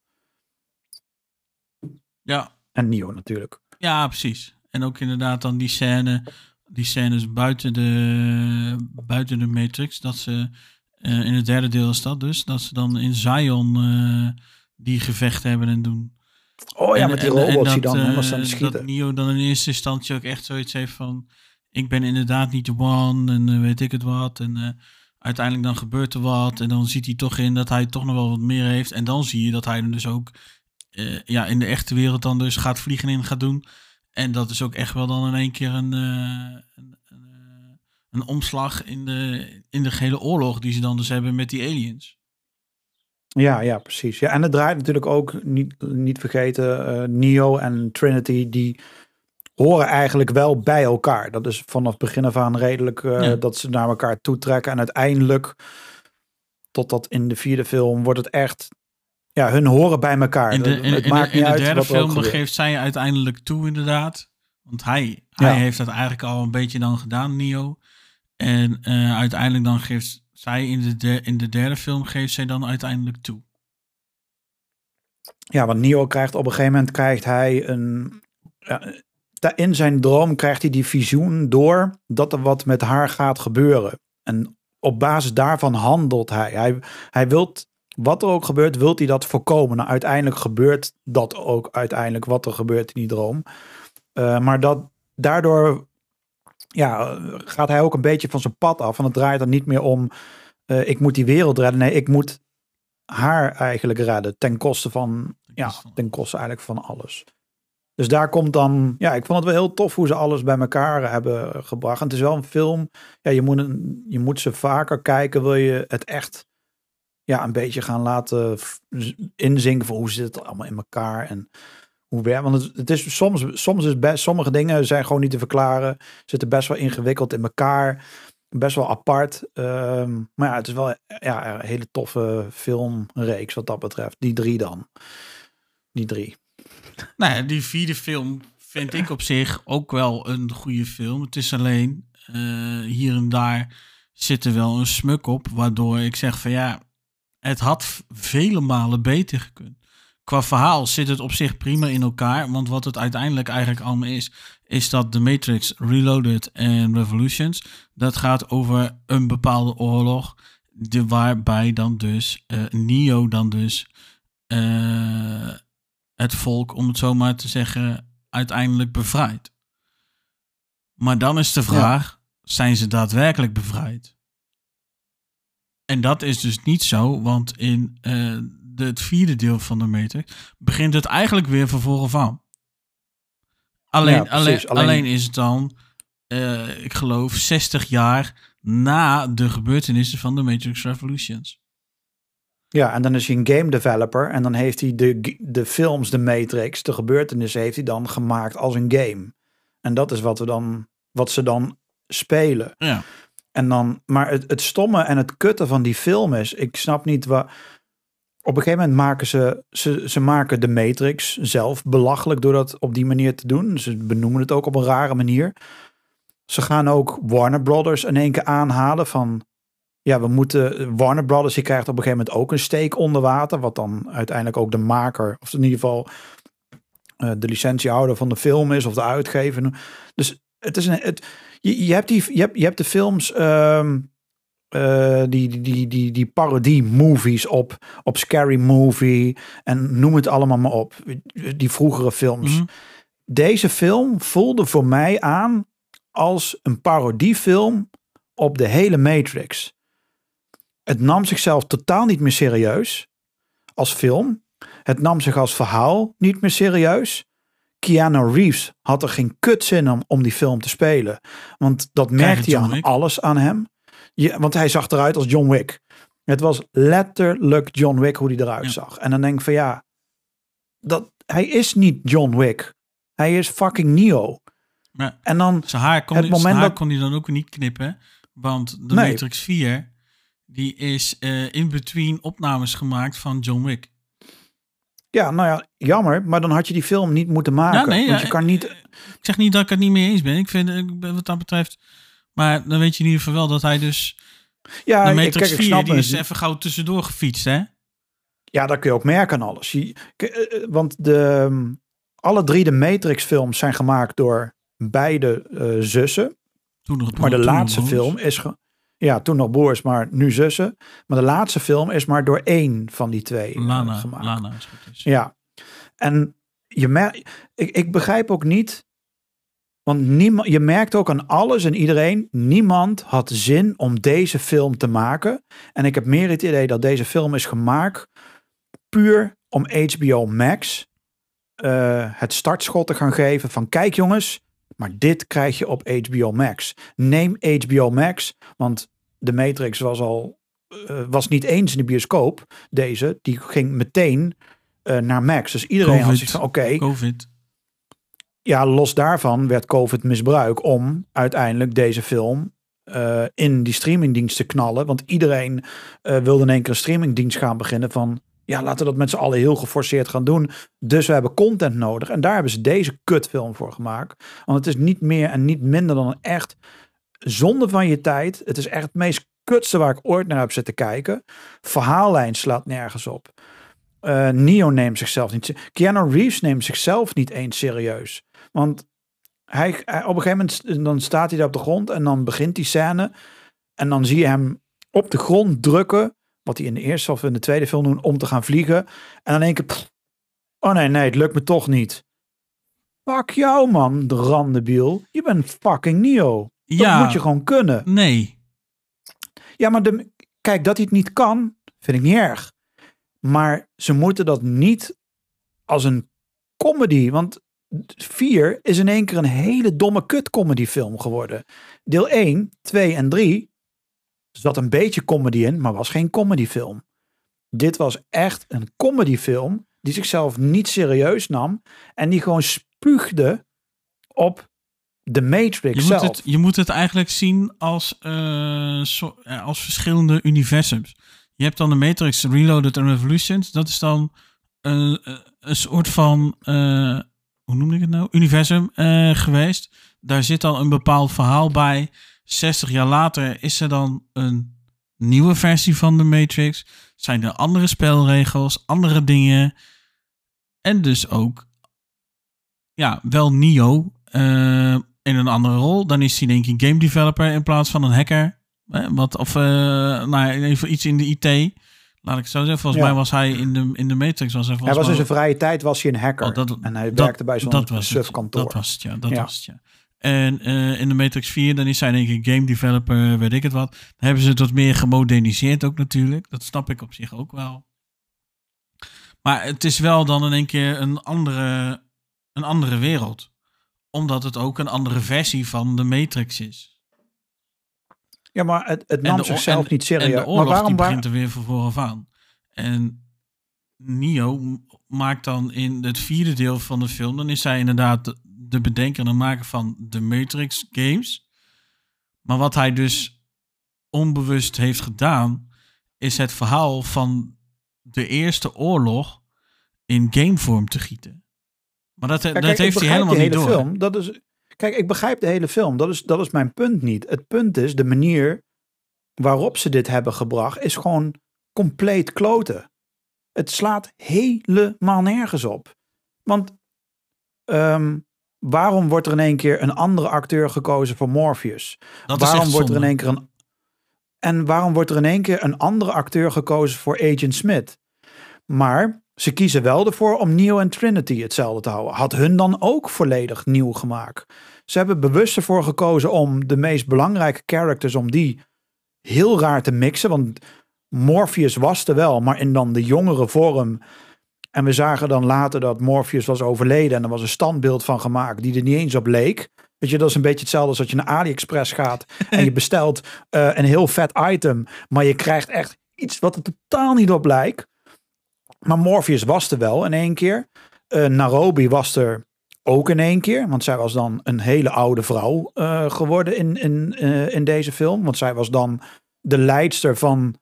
Ja, En Neo natuurlijk. ja, precies. En ook inderdaad dan die scène, die scènes buiten de, buiten de Matrix. Dat ze, eh, in het derde deel is dat dus, dat ze dan in Zion eh, die gevechten hebben en doen. Oh ja, En- met die robots die dat, dan eh, te Dat schieten. Neo dan in eerste instantie ook echt zoiets heeft van... Ik ben inderdaad niet de one en weet ik het wat. En uiteindelijk dan gebeurt er wat. En dan ziet hij toch in dat hij toch nog wel wat meer heeft. En dan zie je dat hij er dus ook ja, in de echte wereld dan dus gaat vliegen in gaat doen. En dat is ook echt wel dan in één keer een, eh, een, een, eh, een omslag in de, in de gehele oorlog die ze dan dus hebben met die aliens. Ja, ja, precies. Ja, en het draait natuurlijk ook, niet, niet vergeten, eh, Neo en Trinity, die horen eigenlijk wel bij elkaar. Dat is vanaf het begin af aan redelijk Ja. dat ze naar elkaar toetrekken. En uiteindelijk, totdat in de vierde film, wordt het echt, ja, hun horen bij elkaar. In de, Het- in, het in maakt in niet de uit derde er film geeft zij uiteindelijk toe, inderdaad. Want hij, hij Ja. heeft dat eigenlijk al een beetje dan gedaan, Neo. En eh, uiteindelijk dan geeft zij in de, in de derde film geeft zij dan uiteindelijk toe. Ja, want Neo krijgt op een gegeven moment krijgt hij een. In zijn droom krijgt hij die visioen door dat er wat met haar gaat gebeuren. En op basis daarvan handelt hij. Hij, hij wilt, wat er ook gebeurt, wilt hij dat voorkomen. Nou, uiteindelijk gebeurt dat ook uiteindelijk wat er gebeurt in die droom. Eh, maar dat, daardoor ja, gaat hij ook een beetje van zijn pad af. En het draait er niet meer om, eh, ik moet die wereld redden. Nee, ik moet haar eigenlijk redden. Ten koste van, ja, ten koste eigenlijk van alles. Dus daar komt dan, ja, ik vond het wel heel tof hoe ze alles bij elkaar hebben gebracht. En het is wel een film, ja, je moet, een, je moet ze vaker kijken, wil je het echt, ja, een beetje gaan laten inzinken van hoe zit het allemaal in elkaar en hoe werkt. Want het, is soms, soms is best, sommige dingen zijn gewoon niet te verklaren, zitten best wel ingewikkeld in elkaar, best wel apart. Ehm, maar ja, het is wel ja, een hele toffe filmreeks wat dat betreft. Die drie dan. Die drie. Nou die vierde film vind ik op zich ook wel een goede film. Het is alleen eh, hier en daar zit er wel een smuk op, waardoor ik zeg van ja, het had vele malen beter gekund. Qua verhaal zit het op zich prima in elkaar, want wat het uiteindelijk eigenlijk allemaal is, is dat The Matrix Reloaded en Revolutions, dat gaat over een bepaalde oorlog, de, waarbij dan dus eh, Neo dan dus eh, het volk, om het zo maar te zeggen, uiteindelijk bevrijdt. Maar dan is de vraag, zijn ze daadwerkelijk bevrijd? En dat is dus niet zo, want in eh, de, het vierde deel van de Matrix begint het eigenlijk weer van voren van. Alleen, Ja, precies. alleen, Alleen- alleen is het dan, eh, ik geloof, 60 jaar na de gebeurtenissen van de Matrix Revolutions. Ja, en dan is hij een game developer. En dan heeft hij de, de films, de Matrix, de gebeurtenissen, heeft hij dan gemaakt als een game. En dat is wat, we dan, wat ze dan spelen. Ja. En dan, maar het, het stomme en het kutte van die film is, ik snap niet waar. Op een gegeven moment maken ze, ze, ze maken de Matrix zelf belachelijk door dat op die manier te doen. Ze benoemen het ook op een rare manier. Ze gaan ook Warner Brothers in één keer aanhalen van, ja, we moeten, Warner Brothers, die krijgt op een gegeven moment ook een steek onder water, wat dan uiteindelijk ook de maker, of in ieder geval eh, de licentiehouder van de film is, of de uitgever. Dus het is een, het, je, je, hebt die, je, hebt, je hebt de films, ehm, eh, die, die, die, die, die parodie-movies op, op Scary Movie en noem het allemaal maar op. Die vroegere films. Mhm. Deze film voelde voor mij aan als een parodiefilm op de hele Matrix. Het nam zichzelf totaal niet meer serieus als film. Het nam zich als verhaal niet meer serieus. Keanu Reeves had er geen kutzin om, om die film te spelen. Want dat je merkte je aan Wick? alles aan hem. Ja, want hij zag eruit als John Wick. Het was letterlijk John Wick hoe hij eruit Ja. zag. En dan denk ik van ja, dat, hij is niet John Wick. Hij is fucking Neo. Maar En dan, zijn haar, kon, Het moment haar dat- kon hij dan ook niet knippen. Want de Nee. Matrix 4, die is eh, in between opnames gemaakt van John Wick. Ja, nou ja, jammer. Maar dan had je die film niet moeten maken. Ja, nee, want ja, je kan niet... Ik zeg niet dat ik het niet mee eens ben. Ik vind, ik ben wat dat betreft... Maar dan weet je in ieder geval wel dat hij dus... Ja, de Matrix kijk, ik 4, snap die is even gauw tussendoor gefietst, hè? Ja, dat kun je ook merken aan alles. Je- eh, eh, want de, ehm, alle drie de Matrix-films zijn gemaakt door beide eh, zussen. Toen nog Maar de laatste film is... Ge ja, toen nog broers, maar nu zussen. Maar de laatste film is maar door één van die twee eh, Lana, gemaakt. Lana is goed. Is. Ja. En je mer ik, ik begrijp ook niet... Want niemand, je merkt ook aan alles en iedereen... niemand had zin om deze film te maken. En ik heb meer het idee dat deze film is gemaakt... puur om HBO Max... eh, het startschot te gaan geven van... kijk jongens, maar dit krijg je op HBO Max. Neem HBO Max, want de Matrix was al... eh, was niet eens in de bioscoop, deze. Die ging meteen eh, naar Max. Dus iedereen had zoiets van, oké, Covid. ja, los daarvan werd COVID misbruik om uiteindelijk deze film eh, in die streamingdienst te knallen. Want iedereen wilde in één keer een streamingdienst gaan beginnen van... Ja, laten we dat met z'n allen heel geforceerd gaan doen. Dus we hebben content nodig. En daar hebben ze deze kutfilm voor gemaakt. Want het is niet meer en niet minder dan een echt zonde van je tijd. Het is echt het meest kutste waar ik ooit naar heb zitten kijken. Verhaallijn slaat nergens op. Eh Neo neemt zichzelf niet... Keanu Reeves neemt zichzelf niet eens serieus. Want hij, op een gegeven moment dan staat hij daar op de grond en dan begint die scène. En dan zie je hem op de grond drukken. Wat hij in de eerste of in de tweede film doen om te gaan vliegen. En dan denk ik, oh nee, nee, het lukt me toch niet. Fuck jou man, de randebiel. Je bent fucking Neo. Dat Ja. moet je gewoon kunnen. Nee. Ja, maar de, kijk, dat hij het niet kan, vind ik niet erg. Maar ze moeten dat niet als een comedy. Want 4 is in één keer een hele domme kut comedy film geworden. Deel 1, 2 en 3 zat een beetje comedy in, maar was geen comedy film. Dit was echt een comedy film die zichzelf niet serieus nam en die gewoon spuugde op de Matrix Je zelf. moet, het, je moet het eigenlijk zien als, eh, eh, als verschillende universums. Je hebt dan de Matrix Reloaded en Revolutions. Dat is dan eh, een soort van, eh, hoe noem ik het nou? Universum geweest. Daar zit dan een bepaald verhaal bij. 60 jaar later is er dan een nieuwe versie van de Matrix. Zijn er andere spelregels, andere dingen. En dus ook, ja, wel Neo in een andere rol. Dan is hij denk ik game developer in plaats van een hacker. Eh, wat, of eh, nou, even iets in de IT. Laat ik het zo zeggen. Volgens Ja. mij was hij in de, in de Matrix. Was hij, Hij was in zijn vrije tijd was hij een hacker. Oh, dat- en hij dat- werkte bij zo'n dat was het. sufkantoor. Dat was het, ja. Dat Ja. was het, ja. En eh, in de Matrix 4, dan is hij denk ik game developer, weet ik het wat. Dan hebben ze het wat meer gemoderniseerd ook natuurlijk. Dat snap ik op zich ook wel. Maar het is wel dan in één keer een andere, een andere wereld. Omdat het ook een andere versie van de Matrix is. Ja, maar het, het nam de zichzelf en- niet serieus. En de maar oorlog waarom, die waar- begint er weer van vooraf aan. En Neo m- maakt dan in het vierde deel van de film... dan is hij inderdaad de, de bedenker en de maker van de Matrix games. Maar wat hij dus onbewust heeft gedaan... is het verhaal van de eerste oorlog in gamevorm te gieten. Maar dat, dat kijk, ik heeft hij helemaal niet door. Film, dat is, kijk, ik begrijp de hele film. Dat is, dat is mijn punt niet. Het punt is, de manier waarop ze dit hebben gebracht... is gewoon compleet kloten. Het slaat helemaal nergens op. Want ehm, waarom wordt er in één keer een andere acteur gekozen voor Morpheus? Dat waarom wordt er in één keer een... En waarom wordt er in één keer een andere acteur gekozen voor Agent Smith? Maar ze kiezen wel ervoor om Neo en Trinity hetzelfde te houden. Had hun dan ook volledig nieuw gemaakt? Ze hebben bewust ervoor gekozen om de meest belangrijke characters, om die heel raar te mixen. Want Morpheus was er wel, maar in dan de jongere vorm. En we zagen dan later dat Morpheus was overleden en er was een standbeeld van gemaakt die er niet eens op leek. Weet je, dat is een beetje hetzelfde als dat je naar AliExpress gaat (laughs) en je bestelt eh, een heel vet item, maar je krijgt echt iets wat er totaal niet op lijkt. Maar Morpheus was er wel in één keer. Uh, Nairobi was er ook in één keer, want zij was dan een hele oude vrouw uh, geworden in, in, uh, in deze film. Want zij was dan de leidster van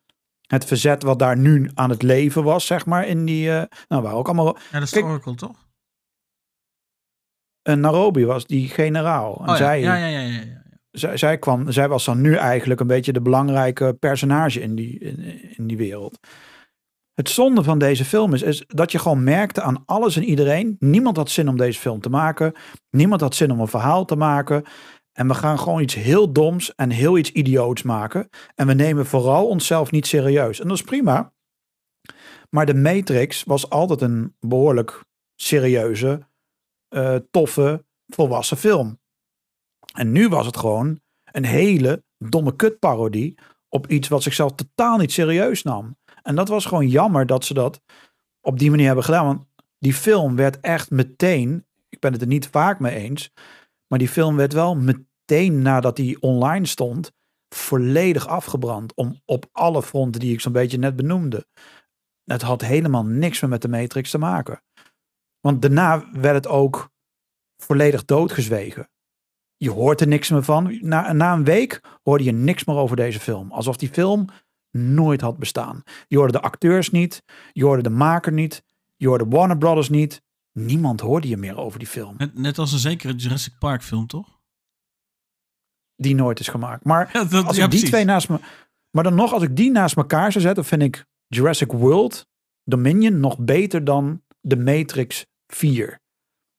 het verzet wat daar nu aan het leven was, zeg maar. In die, nou, waar ook allemaal... Ja, dat is Kijk, de Oracle, toch? En Nairobi was die generaal. En oh, zij, ja, ja, ja, ja, ja. Zij, zij, kwam, zij was dan nu eigenlijk een beetje de belangrijke personage in die, in, in die wereld. Het zonde van deze film is, dat je gewoon merkte aan alles en iedereen. Niemand had zin om deze film te maken. Niemand had zin om een verhaal te maken. En we gaan gewoon iets heel doms en heel iets idioots maken. En we nemen vooral onszelf niet serieus. En dat is prima. Maar de Matrix was altijd een behoorlijk serieuze, uh, toffe, volwassen film. En nu was het gewoon een hele domme kutparodie op iets wat zichzelf totaal niet serieus nam. En dat was gewoon jammer dat ze dat op die manier hebben gedaan. Want die film werd echt meteen, ik ben het er niet vaak mee eens, maar die film werd wel meteen nadat die online stond, volledig afgebrand. Om, op alle fronten die ik zo'n beetje net benoemde. Het had helemaal niks meer met de Matrix te maken. Want daarna werd het ook volledig doodgezwegen. Je hoort er niks meer van. Na, na een week hoorde je niks meer over deze film. Alsof die film nooit had bestaan. Je hoorde de acteurs niet, je hoorde de maker niet, je hoorde Warner Brothers niet. Niemand hoorde je meer over die film. Net, net als een zekere Jurassic Park film, toch? Die nooit is gemaakt. Maar Ja, dat- als ja, ik die precies. twee naast me. Maar dan nog, als ik die naast elkaar zou zetten, vind ik Jurassic World Dominion nog beter dan de Matrix 4.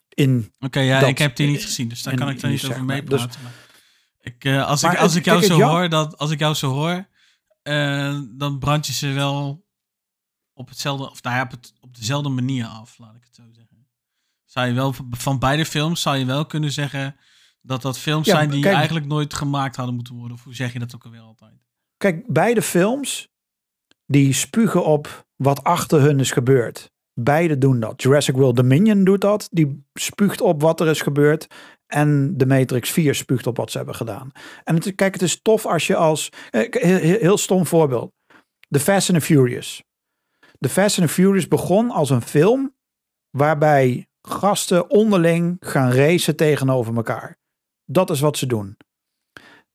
In, Oké, ja, Dat- ik heb die niet gezien, dus daar in- kan ik daar niet over maar. meepraten. maar ik, eh, als, Maar ik, als ik jou zo hoor, dat, als ik jou zo hoor, eh, dan brand je ze wel op hetzelfde, of nou ja, op, het, op dezelfde manier af, laat ik het zo zeggen. Zou je wel van beide films zou je wel kunnen zeggen dat dat films Ja, zijn die kijk- eigenlijk nooit gemaakt hadden moeten worden. Of hoe zeg je dat ook alweer altijd? kijk, beide films die spugen op wat achter hun is gebeurd. Beide doen dat. Jurassic World Dominion doet dat. Die spuugt op wat er is gebeurd. En de Matrix 4 spuugt op wat ze hebben gedaan. En het, kijk, het is tof als je als... eh, Heel, heel, heel stom voorbeeld. The Fast and the Furious. The Fast and the Furious begon als een film... waarbij gasten onderling gaan racen tegenover elkaar. Dat is wat ze doen.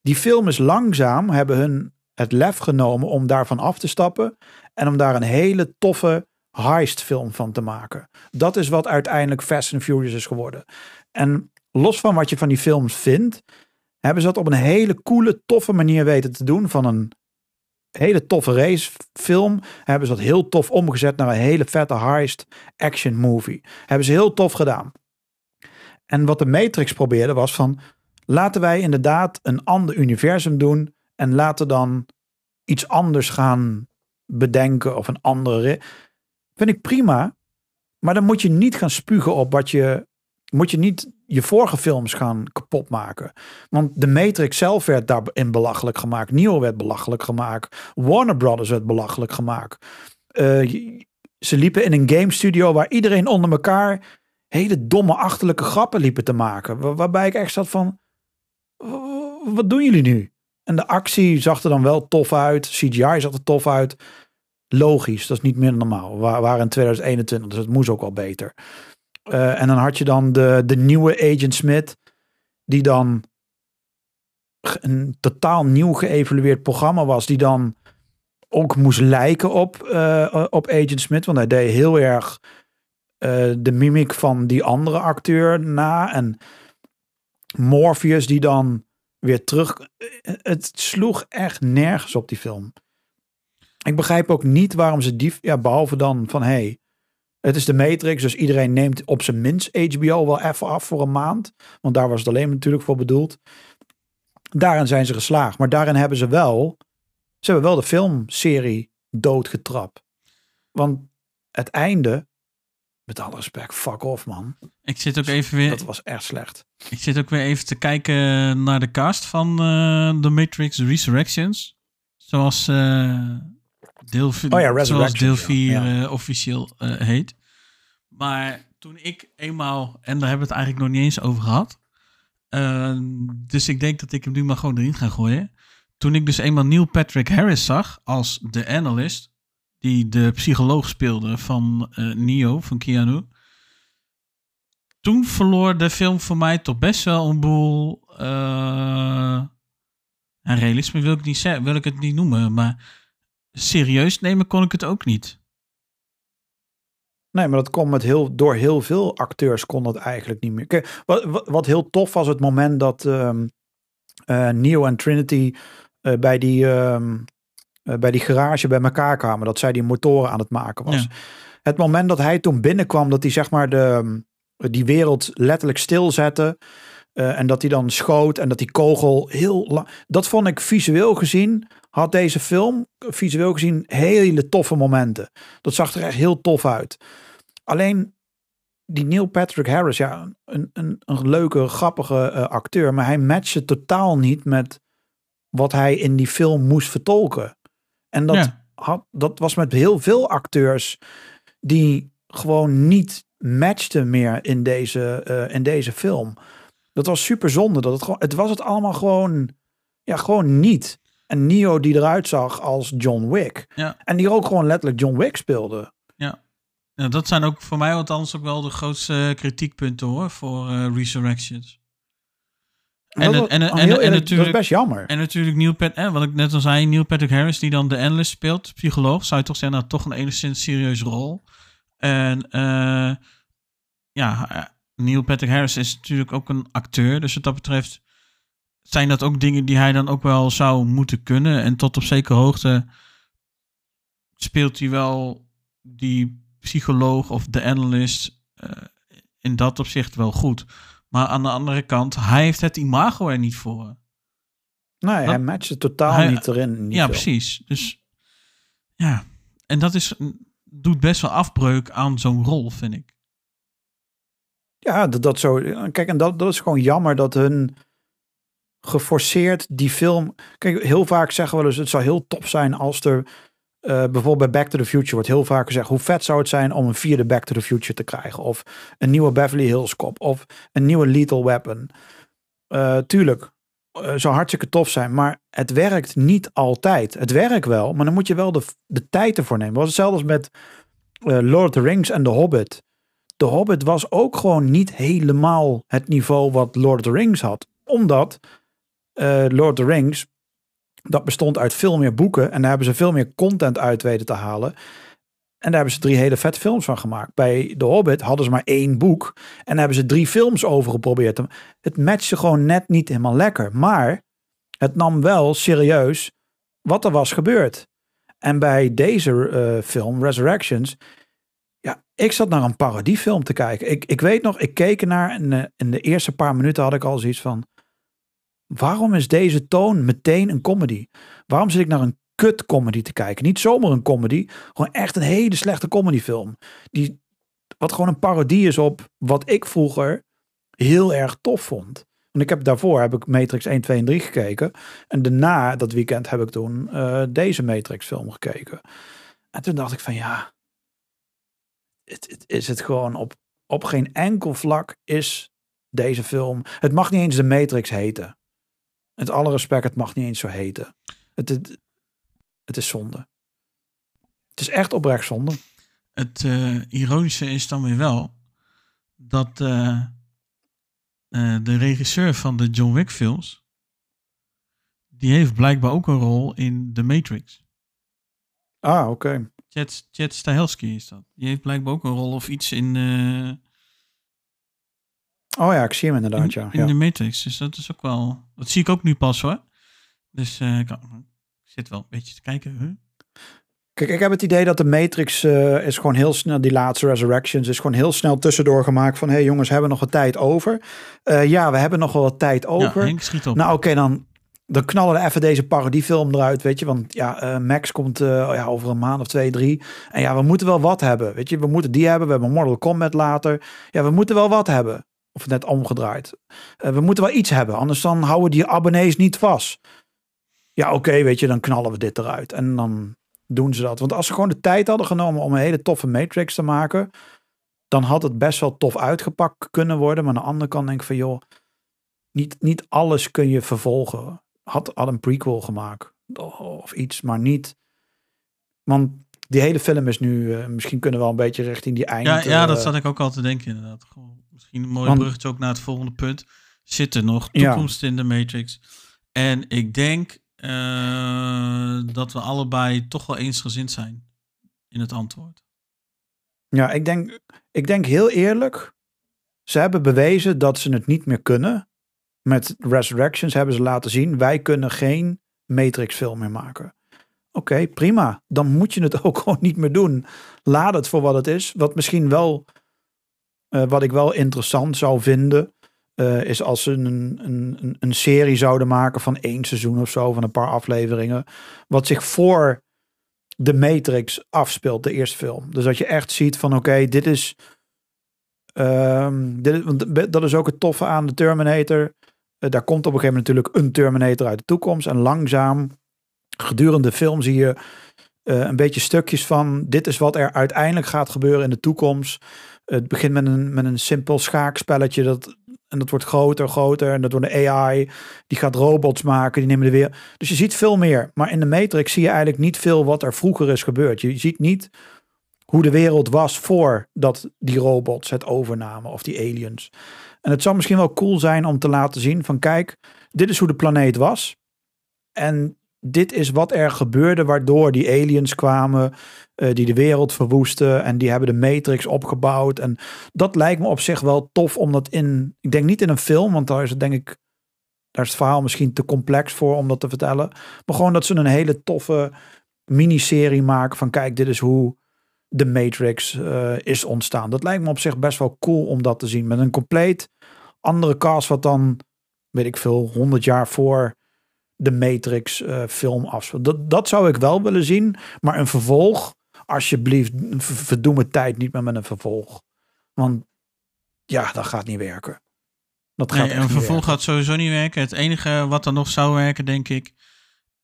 Die film is langzaam, hebben hun het lef genomen om daarvan af te stappen. En om daar een hele toffe heistfilm van te maken. Dat is wat uiteindelijk Fast and Furious is geworden. En los van wat je van die films vindt, hebben ze dat op een hele coole, toffe manier weten te doen. Van een hele toffe racefilm hebben ze dat heel tof omgezet naar een hele vette heist action movie. Hebben ze heel tof gedaan. En wat de Matrix probeerde was van, laten wij inderdaad een ander universum doen en laten dan iets anders gaan bedenken of een andere. Vind ik prima. Maar dan moet je niet gaan spugen op wat je. Moet je niet je vorige films gaan kapot maken. Want de Matrix zelf werd daarin belachelijk gemaakt. Neo werd belachelijk gemaakt. Warner Brothers werd belachelijk gemaakt. Eh, ze liepen in een game studio waar iedereen onder elkaar hele domme achterlijke grappen liepen te maken. Waar- waarbij ik echt zat van. "W- Wat doen jullie nu? En de actie zag er dan wel tof uit. CGI zag er tof uit. Logisch, dat is niet meer normaal. We wa- waren in 2021, dus het moest ook wel beter. Eh, en dan had je dan de, de nieuwe Agent Smith, die dan een totaal nieuw geëvalueerd programma was, die dan ook moest lijken op, eh, op Agent Smith, want hij deed heel erg eh, de mimiek van die andere acteur na. En Morpheus die dan weer terug. eh, Het sloeg echt nergens op die film. Ik begrijp ook niet waarom ze die, ja, behalve dan van hey, het is de Matrix, dus iedereen neemt op zijn minst HBO wel even af voor een maand, want daar was het alleen natuurlijk voor bedoeld. Daarin zijn ze geslaagd, maar daarin hebben ze wel ze hebben wel de filmserie doodgetrapt. Want het einde, met alle respect, fuck off man. Ik zit ook even weer, Dat was echt slecht. ik zit ook weer even te kijken naar de cast van eh The Matrix Resurrections. Zoals eh deel, Oh ja, zoals deel ja. 4 Ja. eh, officieel eh, heet. Maar toen ik eenmaal, en daar hebben we het eigenlijk nog niet eens over gehad. eh, dus ik denk dat ik hem nu maar gewoon erin ga gooien. Toen ik dus eenmaal Neil Patrick Harris zag als de analyst, die de psycholoog speelde van eh, Neo, van Keanu. Toen verloor de film voor mij toch best wel een boel. en realisme wil ik, niet wil ik het niet noemen, maar serieus nemen kon ik het ook niet. Nee, maar dat kon met heel, door heel veel acteurs kon dat eigenlijk niet meer. Kijk, wat, wat, wat heel tof was het moment dat ehm eh, Neo en Trinity eh, bij, die, ehm, eh, bij die garage bij elkaar kwamen. Dat zij die motoren aan het maken was. Ja. Het moment dat hij toen binnenkwam, dat hij zeg maar de, die wereld letterlijk stilzette. en dat hij dan schoot en dat die kogel heel lang. Dat vond ik visueel gezien. Had deze film visueel gezien hele toffe momenten. Dat zag er echt heel tof uit. Alleen die Neil Patrick Harris, ja, een, een, een leuke, grappige eh, acteur. Maar hij matchte totaal niet met wat hij in die film moest vertolken. En dat, Ja. had, dat was met heel veel acteurs die gewoon niet matchten meer in deze, eh, in deze film. Dat was super zonde. Dat het, gewoon, het was het allemaal gewoon, ja, gewoon niet. En Neo die eruit zag als John Wick. Ja. En die ook gewoon letterlijk John Wick speelde. Ja, dat zijn ook voor mij althans ook wel de grootste kritiekpunten hoor, voor eh, Resurrections. En, dat, en, en, en, eerlijk, natuurlijk, dat is best jammer. en natuurlijk Neil Pat, eh, wat ik net al zei, Neil Patrick Harris die dan de analyst speelt, psycholoog, zou je toch zeggen, nou toch een enigszins serieuze rol. En eh, ja, eh, Neil Patrick Harris is natuurlijk ook een acteur, dus wat dat betreft zijn dat ook dingen die hij dan ook wel zou moeten kunnen. En tot op zekere hoogte speelt hij wel die psycholoog of de analyst eh, in dat opzicht wel goed. Maar aan de andere kant, hij heeft het imago er niet voor. Nee, hij dat- matchte totaal hij- niet erin. Ja, precies. Dus ja, en dat is, doet best wel afbreuk aan zo'n rol, vind ik. Ja, dat, dat zo. Kijk, en dat, dat is gewoon jammer dat hun geforceerd die film. Kijk, heel vaak zeggen we dus: het zou heel top zijn als er. eh, bijvoorbeeld bij Back to the Future wordt heel vaak gezegd: hoe vet zou het zijn om een vierde Back to the Future te krijgen? Of een nieuwe Beverly Hills Cop. Of een nieuwe Lethal Weapon. Eh, tuurlijk, eh, zou hartstikke tof zijn. Maar het werkt niet altijd. Het werkt wel, maar dan moet je wel de, de tijd ervoor nemen. Het was hetzelfde als met Lord of the Rings en The Hobbit. The Hobbit was ook gewoon niet helemaal het niveau wat Lord of the Rings had. Omdat eh, Lord of the Rings, dat bestond uit veel meer boeken. En daar hebben ze veel meer content uit weten te halen. En daar hebben ze drie hele vet films van gemaakt. Bij The Hobbit hadden ze maar één boek. En daar hebben ze drie films over geprobeerd. Het matchte gewoon net niet helemaal lekker. Maar het nam wel serieus wat er was gebeurd. En bij deze eh, film, Resurrections, ja, ik zat naar een parodiefilm te kijken. Ik, ik weet nog, ik keek ernaar en eh, in de eerste paar minuten had ik al zoiets van... Waarom is deze toon meteen een comedy? Waarom zit ik naar een kut comedy te kijken? Niet zomaar een comedy, gewoon echt een hele slechte comedyfilm. Die, wat gewoon een parodie is op wat ik vroeger heel erg tof vond. Want ik heb daarvoor heb ik Matrix 1, 2 en 3 gekeken. En daarna, dat weekend, heb ik toen eh, deze Matrix film gekeken. En toen dacht ik van ja, het, het is het gewoon op, op geen enkel vlak is deze film. Het mag niet eens de Matrix heten. Met alle respect, het mag niet eens zo heten. Het, het, het is zonde. Het is echt oprecht zonde. Het eh, ironische is dan weer wel dat eh, eh, de regisseur van de John Wick films, die heeft blijkbaar ook een rol in The Matrix. Ah, oké. Chad, Chad Stahelski is dat. Die heeft blijkbaar ook een rol of iets in, Oh ja, ik zie hem inderdaad, in, ja. in ja. de Matrix. Dus dat is ook wel... Dat zie ik ook nu pas hoor. Dus eh, ik, zit wel een beetje te kijken. Huh? Kijk, ik heb het idee dat de Matrix eh, is gewoon heel snel, die laatste Resurrections, is gewoon heel snel tussendoor gemaakt van, hé hey jongens, hebben we nog wat tijd over? Eh, ja, we hebben nog wel wat tijd Ja, over. Henk schiet op. nou oké, dan dan knallen we even deze parodiefilm eruit, weet je. Want ja, Max komt eh, ja, over een maand of twee, drie. En ja, we moeten wel wat hebben, weet je. We moeten die hebben, we hebben Mortal Kombat later. Ja, we moeten wel wat hebben. Of net omgedraaid. Eh, we moeten wel iets hebben, anders dan houden die abonnees niet vast. Ja, oké, weet je, dan knallen we dit eruit. En dan doen ze dat. Want als ze gewoon de tijd hadden genomen om een hele toffe Matrix te maken... dan had het best wel tof uitgepakt kunnen worden. Maar aan de andere kant denk ik van, joh... Niet, niet alles kun je vervolgen had, had een prequel gemaakt of iets, maar niet. Want die hele film is nu, uh, misschien kunnen we wel een beetje richting die eind. Ja, ja dat uh, zat ik ook al te denken inderdaad. Gewoon, misschien een mooi Want- bruggetje ook naar het volgende punt. Zit er nog toekomst in de Matrix? En ik denk eh, dat we allebei toch wel eensgezind zijn in het antwoord. Ja, ik denk, ik denk heel eerlijk. Ze hebben bewezen dat ze het niet meer kunnen. Met Resurrections hebben ze laten zien. Wij kunnen geen Matrix film meer maken. Oké, prima. Dan moet je het (laughs) ook gewoon niet meer doen. Laat het voor wat het is. Wat misschien wel, wat ik wel interessant zou vinden, eh, is als ze een, een, een, serie zouden maken van één seizoen of zo, van een paar afleveringen, wat zich voor de Matrix afspeelt, de eerste film. Dus dat je echt ziet van oké, dit is, ehm, dit want dat is ook het toffe aan de Terminator. Eh, daar komt op een gegeven moment natuurlijk een Terminator uit de toekomst en langzaam gedurende de film zie je eh, een beetje stukjes van dit is wat er uiteindelijk gaat gebeuren in de toekomst. Het begint met een, met een simpel schaakspelletje dat, en dat wordt groter, groter en dat wordt een AI. Die gaat robots maken, die nemen er weer. Dus je ziet veel meer. Maar in de Matrix zie je eigenlijk niet veel wat er vroeger is gebeurd. Je ziet niet hoe de wereld was voordat die robots het overnamen of die aliens. En het zou misschien wel cool zijn om te laten zien van kijk, dit is hoe de planeet was. En dit is wat er gebeurde waardoor die aliens kwamen, eh, die de wereld verwoesten en die hebben de Matrix opgebouwd. En dat lijkt me op zich wel tof om dat in, ik denk niet in een film, want daar is het denk ik, daar is het verhaal misschien te complex voor om dat te vertellen. Maar gewoon dat ze een hele toffe miniserie maken van kijk, dit is hoe de Matrix eh, is ontstaan. Dat lijkt me op zich best wel cool om dat te zien. Met een compleet andere cast wat dan, weet ik veel, 100 jaar voor de Matrix eh, film afspeelt. Dat, dat zou ik wel willen zien. Maar een vervolg, alsjeblieft, v- verdoe mijn tijd niet meer met een vervolg. Want ja, dat gaat niet werken. Dat gaat Nee, een vervolg werken. gaat sowieso niet werken. Het enige wat dan nog zou werken, denk ik,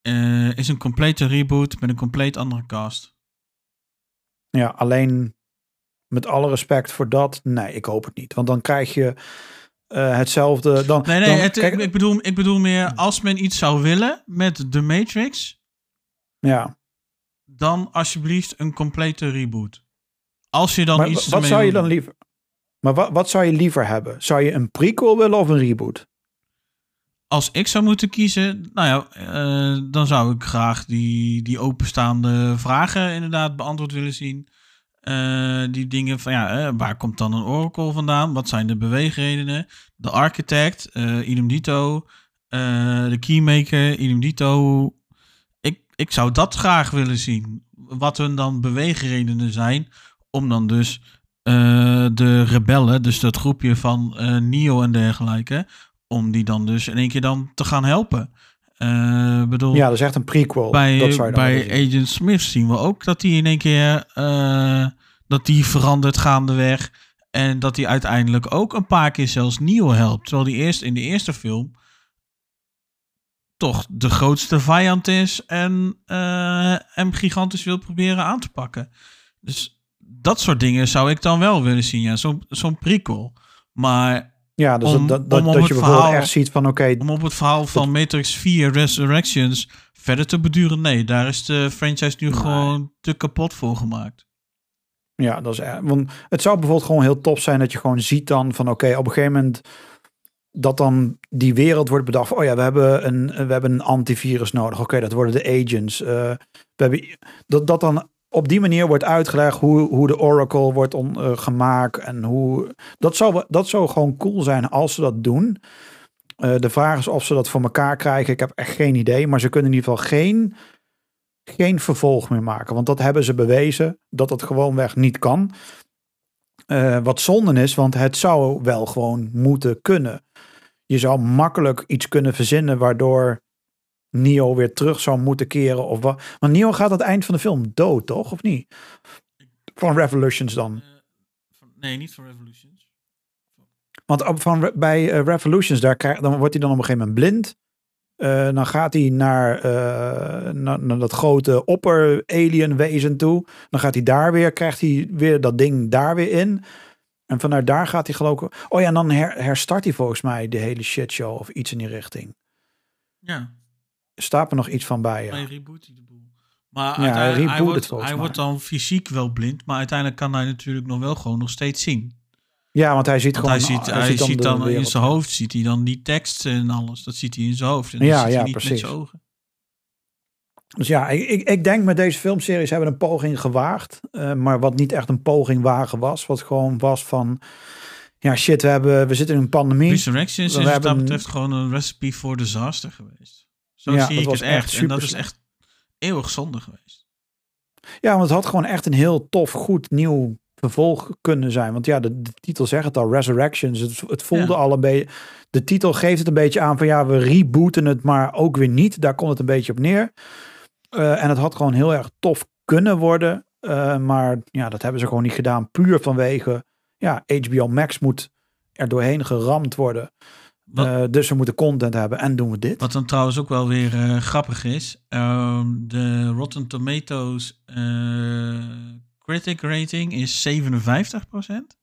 eh, is een complete reboot met een compleet andere cast. Ja, alleen met alle respect voor dat, nee, ik hoop het niet. Want dan krijg je eh, hetzelfde. Dan, Nee, nee, dan, het, kijk, ik, bedoel, ik bedoel meer, als men iets zou willen met The Matrix, ja. dan alsjeblieft een complete reboot. Als je dan Maar iets wat zou je dan liever? Maar wat, wat zou je liever hebben? Zou je een prequel willen of een reboot? Als ik zou moeten kiezen, nou ja, eh, dan zou ik graag die, die openstaande vragen inderdaad beantwoord willen zien. Eh, die dingen van, ja, waar komt dan een oracle vandaan? Wat zijn de beweegredenen? De architect, eh idem dito. Eh, de keymaker, idem dito. Ik, ik zou dat graag willen zien. Wat hun dan beweegredenen zijn om dan dus de rebellen, dus dat groepje van Neo en dergelijke, om die dan dus in één keer dan te gaan helpen. Eh, bedoel, Ja, dat is echt een prequel. dat bij, zou je dan bij zien. Agent Smith zien we ook dat hij in één keer eh, dat die verandert gaandeweg. En dat hij uiteindelijk ook een paar keer zelfs Neo helpt. Terwijl hij eerst in de eerste film toch de grootste vijand is en eh, hem gigantisch wil proberen aan te pakken. Dus dat soort dingen zou ik dan wel willen zien. Ja, zo'n zo'n prequel. Maar Ja, dus om- dat, dat, om dat, je bijvoorbeeld verhaal- echt ziet van oké, om op het verhaal van Matrix 4 Resurrections verder te beduren, nee, daar is de franchise nu Nee. gewoon te kapot voor gemaakt. Ja, dat is erg. Want het zou bijvoorbeeld gewoon heel tof zijn dat je gewoon ziet dan van oké, op een gegeven moment dat dan die wereld wordt bedacht. van, Oh ja, we hebben een, we hebben een antivirus nodig. Oké, dat worden de agents. Eh, we hebben, dat, dat dan op die manier wordt uitgelegd hoe, hoe de Oracle wordt eh, gemaakt. En hoe, dat, zou, dat zou gewoon cool zijn als ze dat doen. Eh, de vraag is of ze dat voor elkaar krijgen. Ik heb echt geen idee. Maar ze kunnen in ieder geval geen, geen vervolg meer maken. Want dat hebben ze bewezen. Dat het gewoonweg niet kan. Eh, wat zonde is, want het zou wel gewoon moeten kunnen. Je zou makkelijk iets kunnen verzinnen waardoor Neo weer terug zou moeten keren. Of wat. Want Neo gaat aan het eind van de film dood, toch? Of niet? Van Revolutions dan. Eh, van- nee, niet van Revolutions. Want op, van, bij eh, Revolutions, daar krijg, dan wordt hij dan op een gegeven moment blind. Eh, dan gaat hij naar, naar, naar dat grote opper-alien wezen toe. Dan gaat hij daar weer, krijgt hij weer dat ding daar weer in. En vanuit daar gaat hij geloof ik... Oh ja, en dan her, herstart hij volgens mij de hele shitshow of iets in die richting. Ja, Staat er nog iets van bij, ja. hij reboot hij de boel. Maar Ja, hij wordt, hij wordt dan fysiek wel blind, maar uiteindelijk kan hij natuurlijk nog wel gewoon nog steeds zien. Ja, want hij ziet Want hij gewoon... ziet, hij ziet dan in zijn hoofd, ziet hij dan die tekst en alles. Dat ziet hij in zijn hoofd. En Ja, niet met precies. zijn ogen. Dus ja, ik, ik, ik denk met deze filmseries hebben we een poging gewaagd. eh, maar wat niet echt een poging wagen was. Wat gewoon was van... Ja, shit, we, hebben, we zitten in een pandemie. Resurrections we is wat hebben- dat betreft gewoon een recipe voor disaster geweest. Zo Ja, zie ik was het echt. echt en dat is echt eeuwig zonde geweest. Ja, want het had gewoon echt een heel tof, goed, nieuw vervolg kunnen zijn. Want ja, de, de titel zegt het al, Resurrections. Het, het voelde Ja. al een beetje... De titel geeft het een beetje aan van ja, we rebooten het, maar ook weer niet. Daar komt het een beetje op neer. Eh, en het had gewoon heel erg tof kunnen worden. Eh, maar ja, dat hebben ze gewoon niet gedaan. Puur vanwege, ja, HBO Max moet er doorheen geramd worden. Eh, dus we moeten content hebben en doen we dit. Wat dan trouwens ook wel weer eh, grappig is. ehm, de Rotten Tomatoes eh, critic rating is 57%.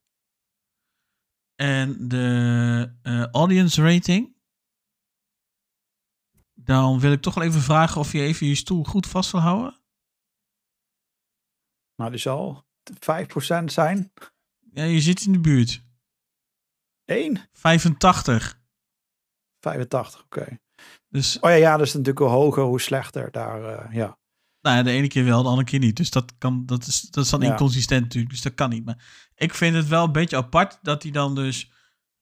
En de audience rating. Dan wil ik toch wel even vragen of je even je stoel goed vast wil houden. Nou, die zal 5% zijn. Ja, je zit in de buurt. 1? 85. 85, oké. Dus Oh ja, ja, dat is natuurlijk hoe hoger, hoe slechter daar, eh, ja. Nou ja, de ene keer wel, de andere keer niet. Dus dat, kan, dat, is, dat is dan Ja. inconsistent natuurlijk. Dus dat kan niet. Maar ik vind het wel een beetje apart dat hij dan dus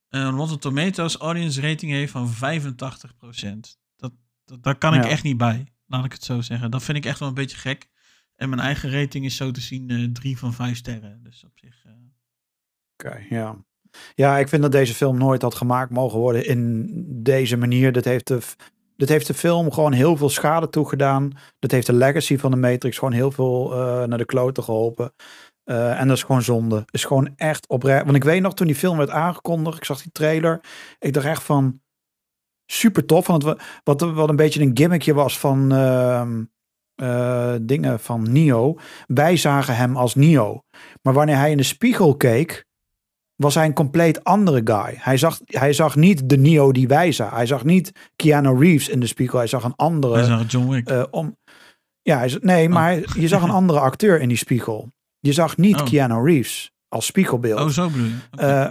een Rotten Tomatoes audience rating heeft van 85%. Dat, dat, daar kan ik Ja. echt niet bij, laat ik het zo zeggen. Dat vind ik echt wel een beetje gek. En mijn eigen rating is zo te zien eh, drie van vijf sterren. Dus op zich... eh, Oké, ja. Ja, ik vind dat deze film nooit had gemaakt mogen worden in deze manier. Dat heeft de, dit heeft de film gewoon heel veel schade toegedaan. Dat heeft de legacy van de Matrix gewoon heel veel eh, naar de kloten geholpen. Eh, en dat is gewoon zonde. Is gewoon echt oprecht. Want ik weet nog toen die film werd aangekondigd, ik zag die trailer. Ik dacht echt van super tof. Want wat, wat, een beetje een gimmickje was van ehm, eh, dingen van Neo. Wij zagen hem als Neo. Maar wanneer hij in de spiegel keek, was hij een compleet andere guy. Hij zag, hij zag niet de Neo die wij zagen. Hij zag niet Keanu Reeves in de spiegel. Hij zag een andere. wij zagen John Wick. eh, om, ja, hij, nee, maar hij- je zag een (laughs) andere acteur in die spiegel. Je zag niet Oh. Keanu Reeves als spiegelbeeld. oh, zo bedoel je. Eh,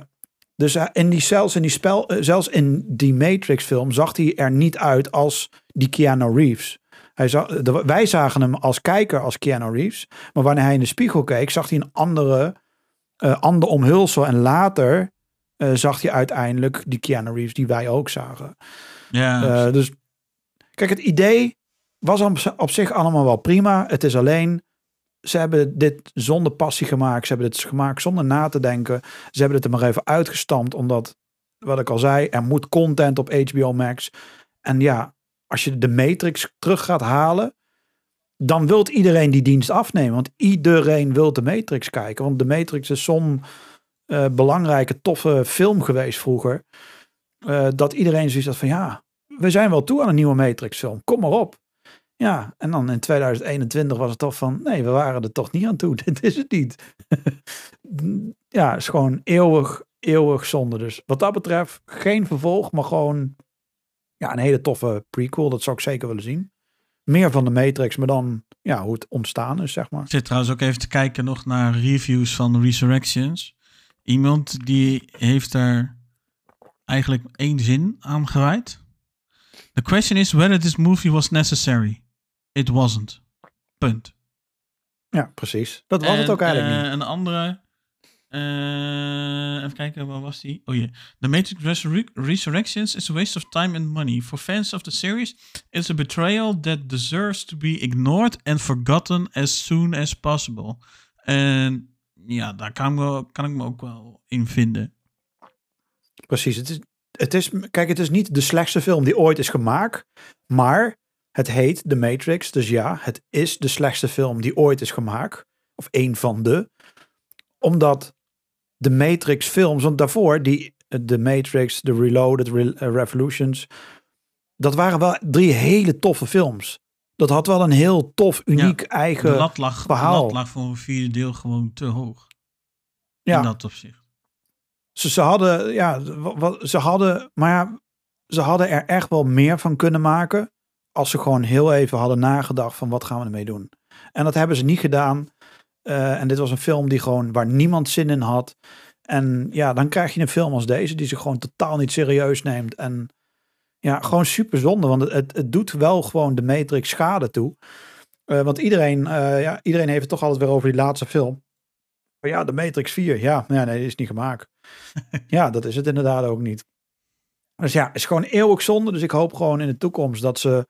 dus eh, in die, zelfs in die spel, zelfs in die Matrix film zag hij er niet uit als die Keanu Reeves. Hij zag, de, wij zagen hem als kijker als Keanu Reeves. Maar wanneer hij in de spiegel keek, zag hij een andere, ander omhulsel. En later eh, zag hij uiteindelijk die Keanu Reeves die wij ook zagen. ja, Eh, dus kijk, het idee was op, op zich allemaal wel prima. Het is alleen, ze hebben dit zonder passie gemaakt. Ze hebben dit gemaakt zonder na te denken. Ze hebben het er maar even uitgestampt, omdat, wat ik al zei, er moet content op HBO Max. En ja, als je de Matrix terug gaat halen, dan wilt iedereen die dienst afnemen. Want iedereen wil de Matrix kijken. Want de Matrix is zo'n eh, belangrijke, toffe film geweest vroeger. eh, dat iedereen zoiets had van ja, we zijn wel toe aan een nieuwe Matrix film. Kom maar op. Ja, en dan in 2021 was het toch van nee, we waren er toch niet aan toe. (laughs) Dit is het niet. (laughs) ja, is gewoon eeuwig, eeuwig zonde. Dus wat dat betreft geen vervolg, maar gewoon ja, een hele toffe prequel. Dat zou ik zeker willen zien. Meer van de Matrix, maar dan ja, hoe het ontstaan is, zeg maar. Ik zit trouwens ook even te kijken nog naar reviews van Resurrections. Iemand die heeft daar eigenlijk één zin aan gewijd. The question is whether this movie was necessary. It wasn't. Punt. Ja, precies. Dat was het ook eigenlijk eh, niet. Een andere. Eh, even kijken, waar was die? Oh ja. The Matrix Resurre- Resurrections is a waste of time and money. For fans of the series, it's a betrayal that deserves to be ignored and forgotten as soon as possible. En ja, daar kan ik, kan ik me ook wel in vinden. Precies. Het is, het is, kijk, het is niet de slechtste film die ooit is gemaakt. Maar Het heet The Matrix, dus ja, het is de slechtste film die ooit is gemaakt. Of een van de. Omdat de Matrix films, want daarvoor, die, The Matrix, The Reloaded, Re- eh, Revolutions, dat waren wel drie hele toffe films. Dat had wel een heel tof, uniek, De eigen lat, lag, de verhaal. lat lag voor een vierde deel gewoon te hoog. Ja. In dat opzicht. Ze, ze hadden, ja, ze hadden, maar ja, ze hadden er echt wel meer van kunnen maken. Als ze gewoon heel even hadden nagedacht van wat gaan we ermee doen. En dat hebben ze niet gedaan. Eh, en dit was een film die gewoon, waar niemand zin in had. En ja, dan krijg je een film als deze die zich gewoon totaal niet serieus neemt. En ja, gewoon super zonde. Want het, het, doet wel gewoon de Matrix schade toe. Eh, want iedereen, eh, ja, iedereen heeft het toch altijd weer over die laatste film. Maar ja, de Matrix 4. Ja, ja nee, die is niet gemaakt. (laughs) ja, dat is het inderdaad ook niet. Dus ja, het is gewoon eeuwig zonde. Dus ik hoop gewoon in de toekomst dat ze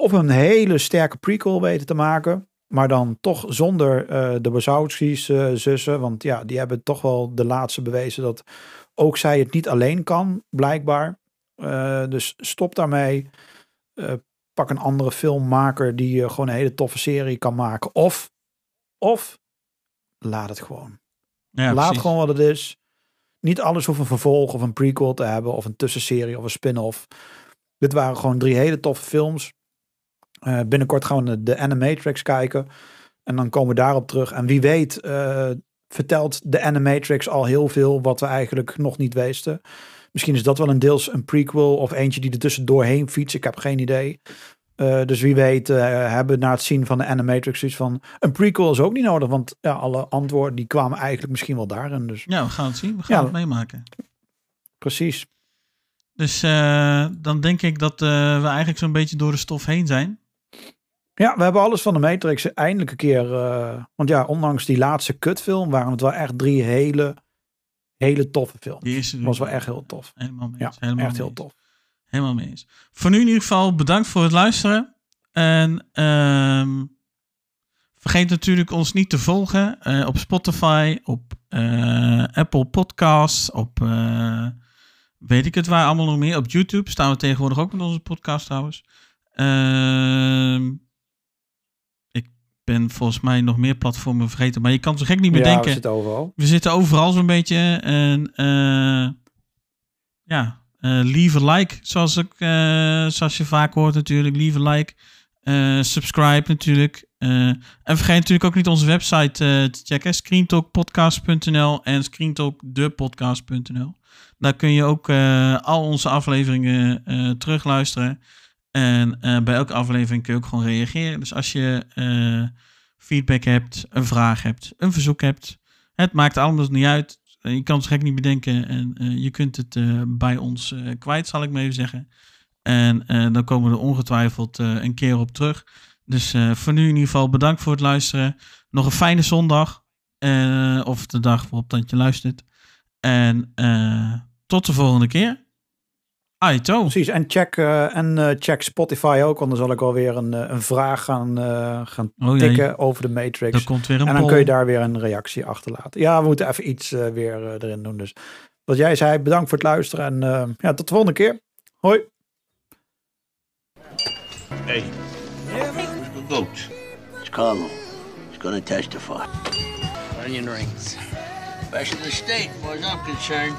of een hele sterke prequel weten te maken. Maar dan toch zonder eh, de Wazowski's eh, zussen. Want ja, die hebben toch wel de laatste bewezen dat ook zij het niet alleen kan, blijkbaar. Eh, dus stop daarmee. Pak een andere filmmaker die gewoon een hele toffe serie kan maken. Of, of laat het gewoon. Ja, Laat precies. gewoon wat het is. Niet alles hoeft een vervolg of een prequel te hebben. Of een tussenserie of een spin-off. Dit waren gewoon drie hele toffe films. Eh, binnenkort gaan we de Animatrix kijken. En dan komen we daarop terug. En wie weet eh, vertelt de Animatrix al heel veel wat we eigenlijk nog niet wisten. Misschien is dat wel een deels een prequel of eentje die er tussendoor heen fietst. Ik heb geen idee. Eh, dus wie weet hebben na het zien van de Animatrix zoiets van... Een prequel is ook niet nodig, want ja, alle antwoorden die kwamen eigenlijk misschien wel daarin. Dus Ja, we gaan het zien. We gaan Ja. het meemaken. precies. Dus dan denk ik dat we eigenlijk zo'n beetje door de stof heen zijn. Ja, we hebben alles van de Matrix eindelijk een keer... eh, want ja, ondanks die laatste kutfilm waren het wel echt drie hele, hele toffe films. Die eerste was wel echt heel tof. Helemaal mee Ja, eens. Helemaal echt mee heel tof. Helemaal mee eens. Voor nu in ieder geval bedankt voor het luisteren. En ehm, vergeet natuurlijk ons niet te volgen eh, op Spotify, op eh, Apple Podcasts, op weet ik het waar allemaal nog meer. Op YouTube staan we tegenwoordig ook met onze podcast trouwens. Ehm, ben volgens mij nog meer platformen vergeten, maar je kan zo gek niet meer Ja, we denken. zitten overal. We zitten overal zo'n beetje. En eh, ja, eh leave a like. Zoals, ik, eh, zoals je vaak hoort natuurlijk. Leave a like. Subscribe natuurlijk. En vergeet natuurlijk ook niet onze website te checken. screentalkpodcast.nl en screentalkdepodcast.nl Daar kun je ook al onze afleveringen terugluisteren. En eh, bij elke aflevering kun je ook gewoon reageren. Dus als je eh, feedback hebt, een vraag hebt, een verzoek hebt, het maakt allemaal niet uit. Eh, Je kan het gek niet bedenken en je kunt het bij ons kwijt, zal ik maar even zeggen. En dan komen we er ongetwijfeld een keer op terug. Dus voor nu in ieder geval bedankt voor het luisteren. Nog een fijne zondag. of de dag waarop dat je luistert. En tot de volgende keer. Aito. Precies, en check, eh, en, eh, check Spotify ook, want dan zal ik alweer een, eh, een vraag gaan, eh, gaan Oh tikken jee, over de Matrix. er komt weer een En dan poll. kun je daar weer een reactie achterlaten. Ja, we moeten even iets weer erin doen. Dus wat jij zei, bedankt voor het luisteren. En eh, ja, tot de volgende keer. Hoi. Hey, where's the goat? It's Carlo. He's gonna testify. Onion rings. Best in the state, as far as I'm concerned.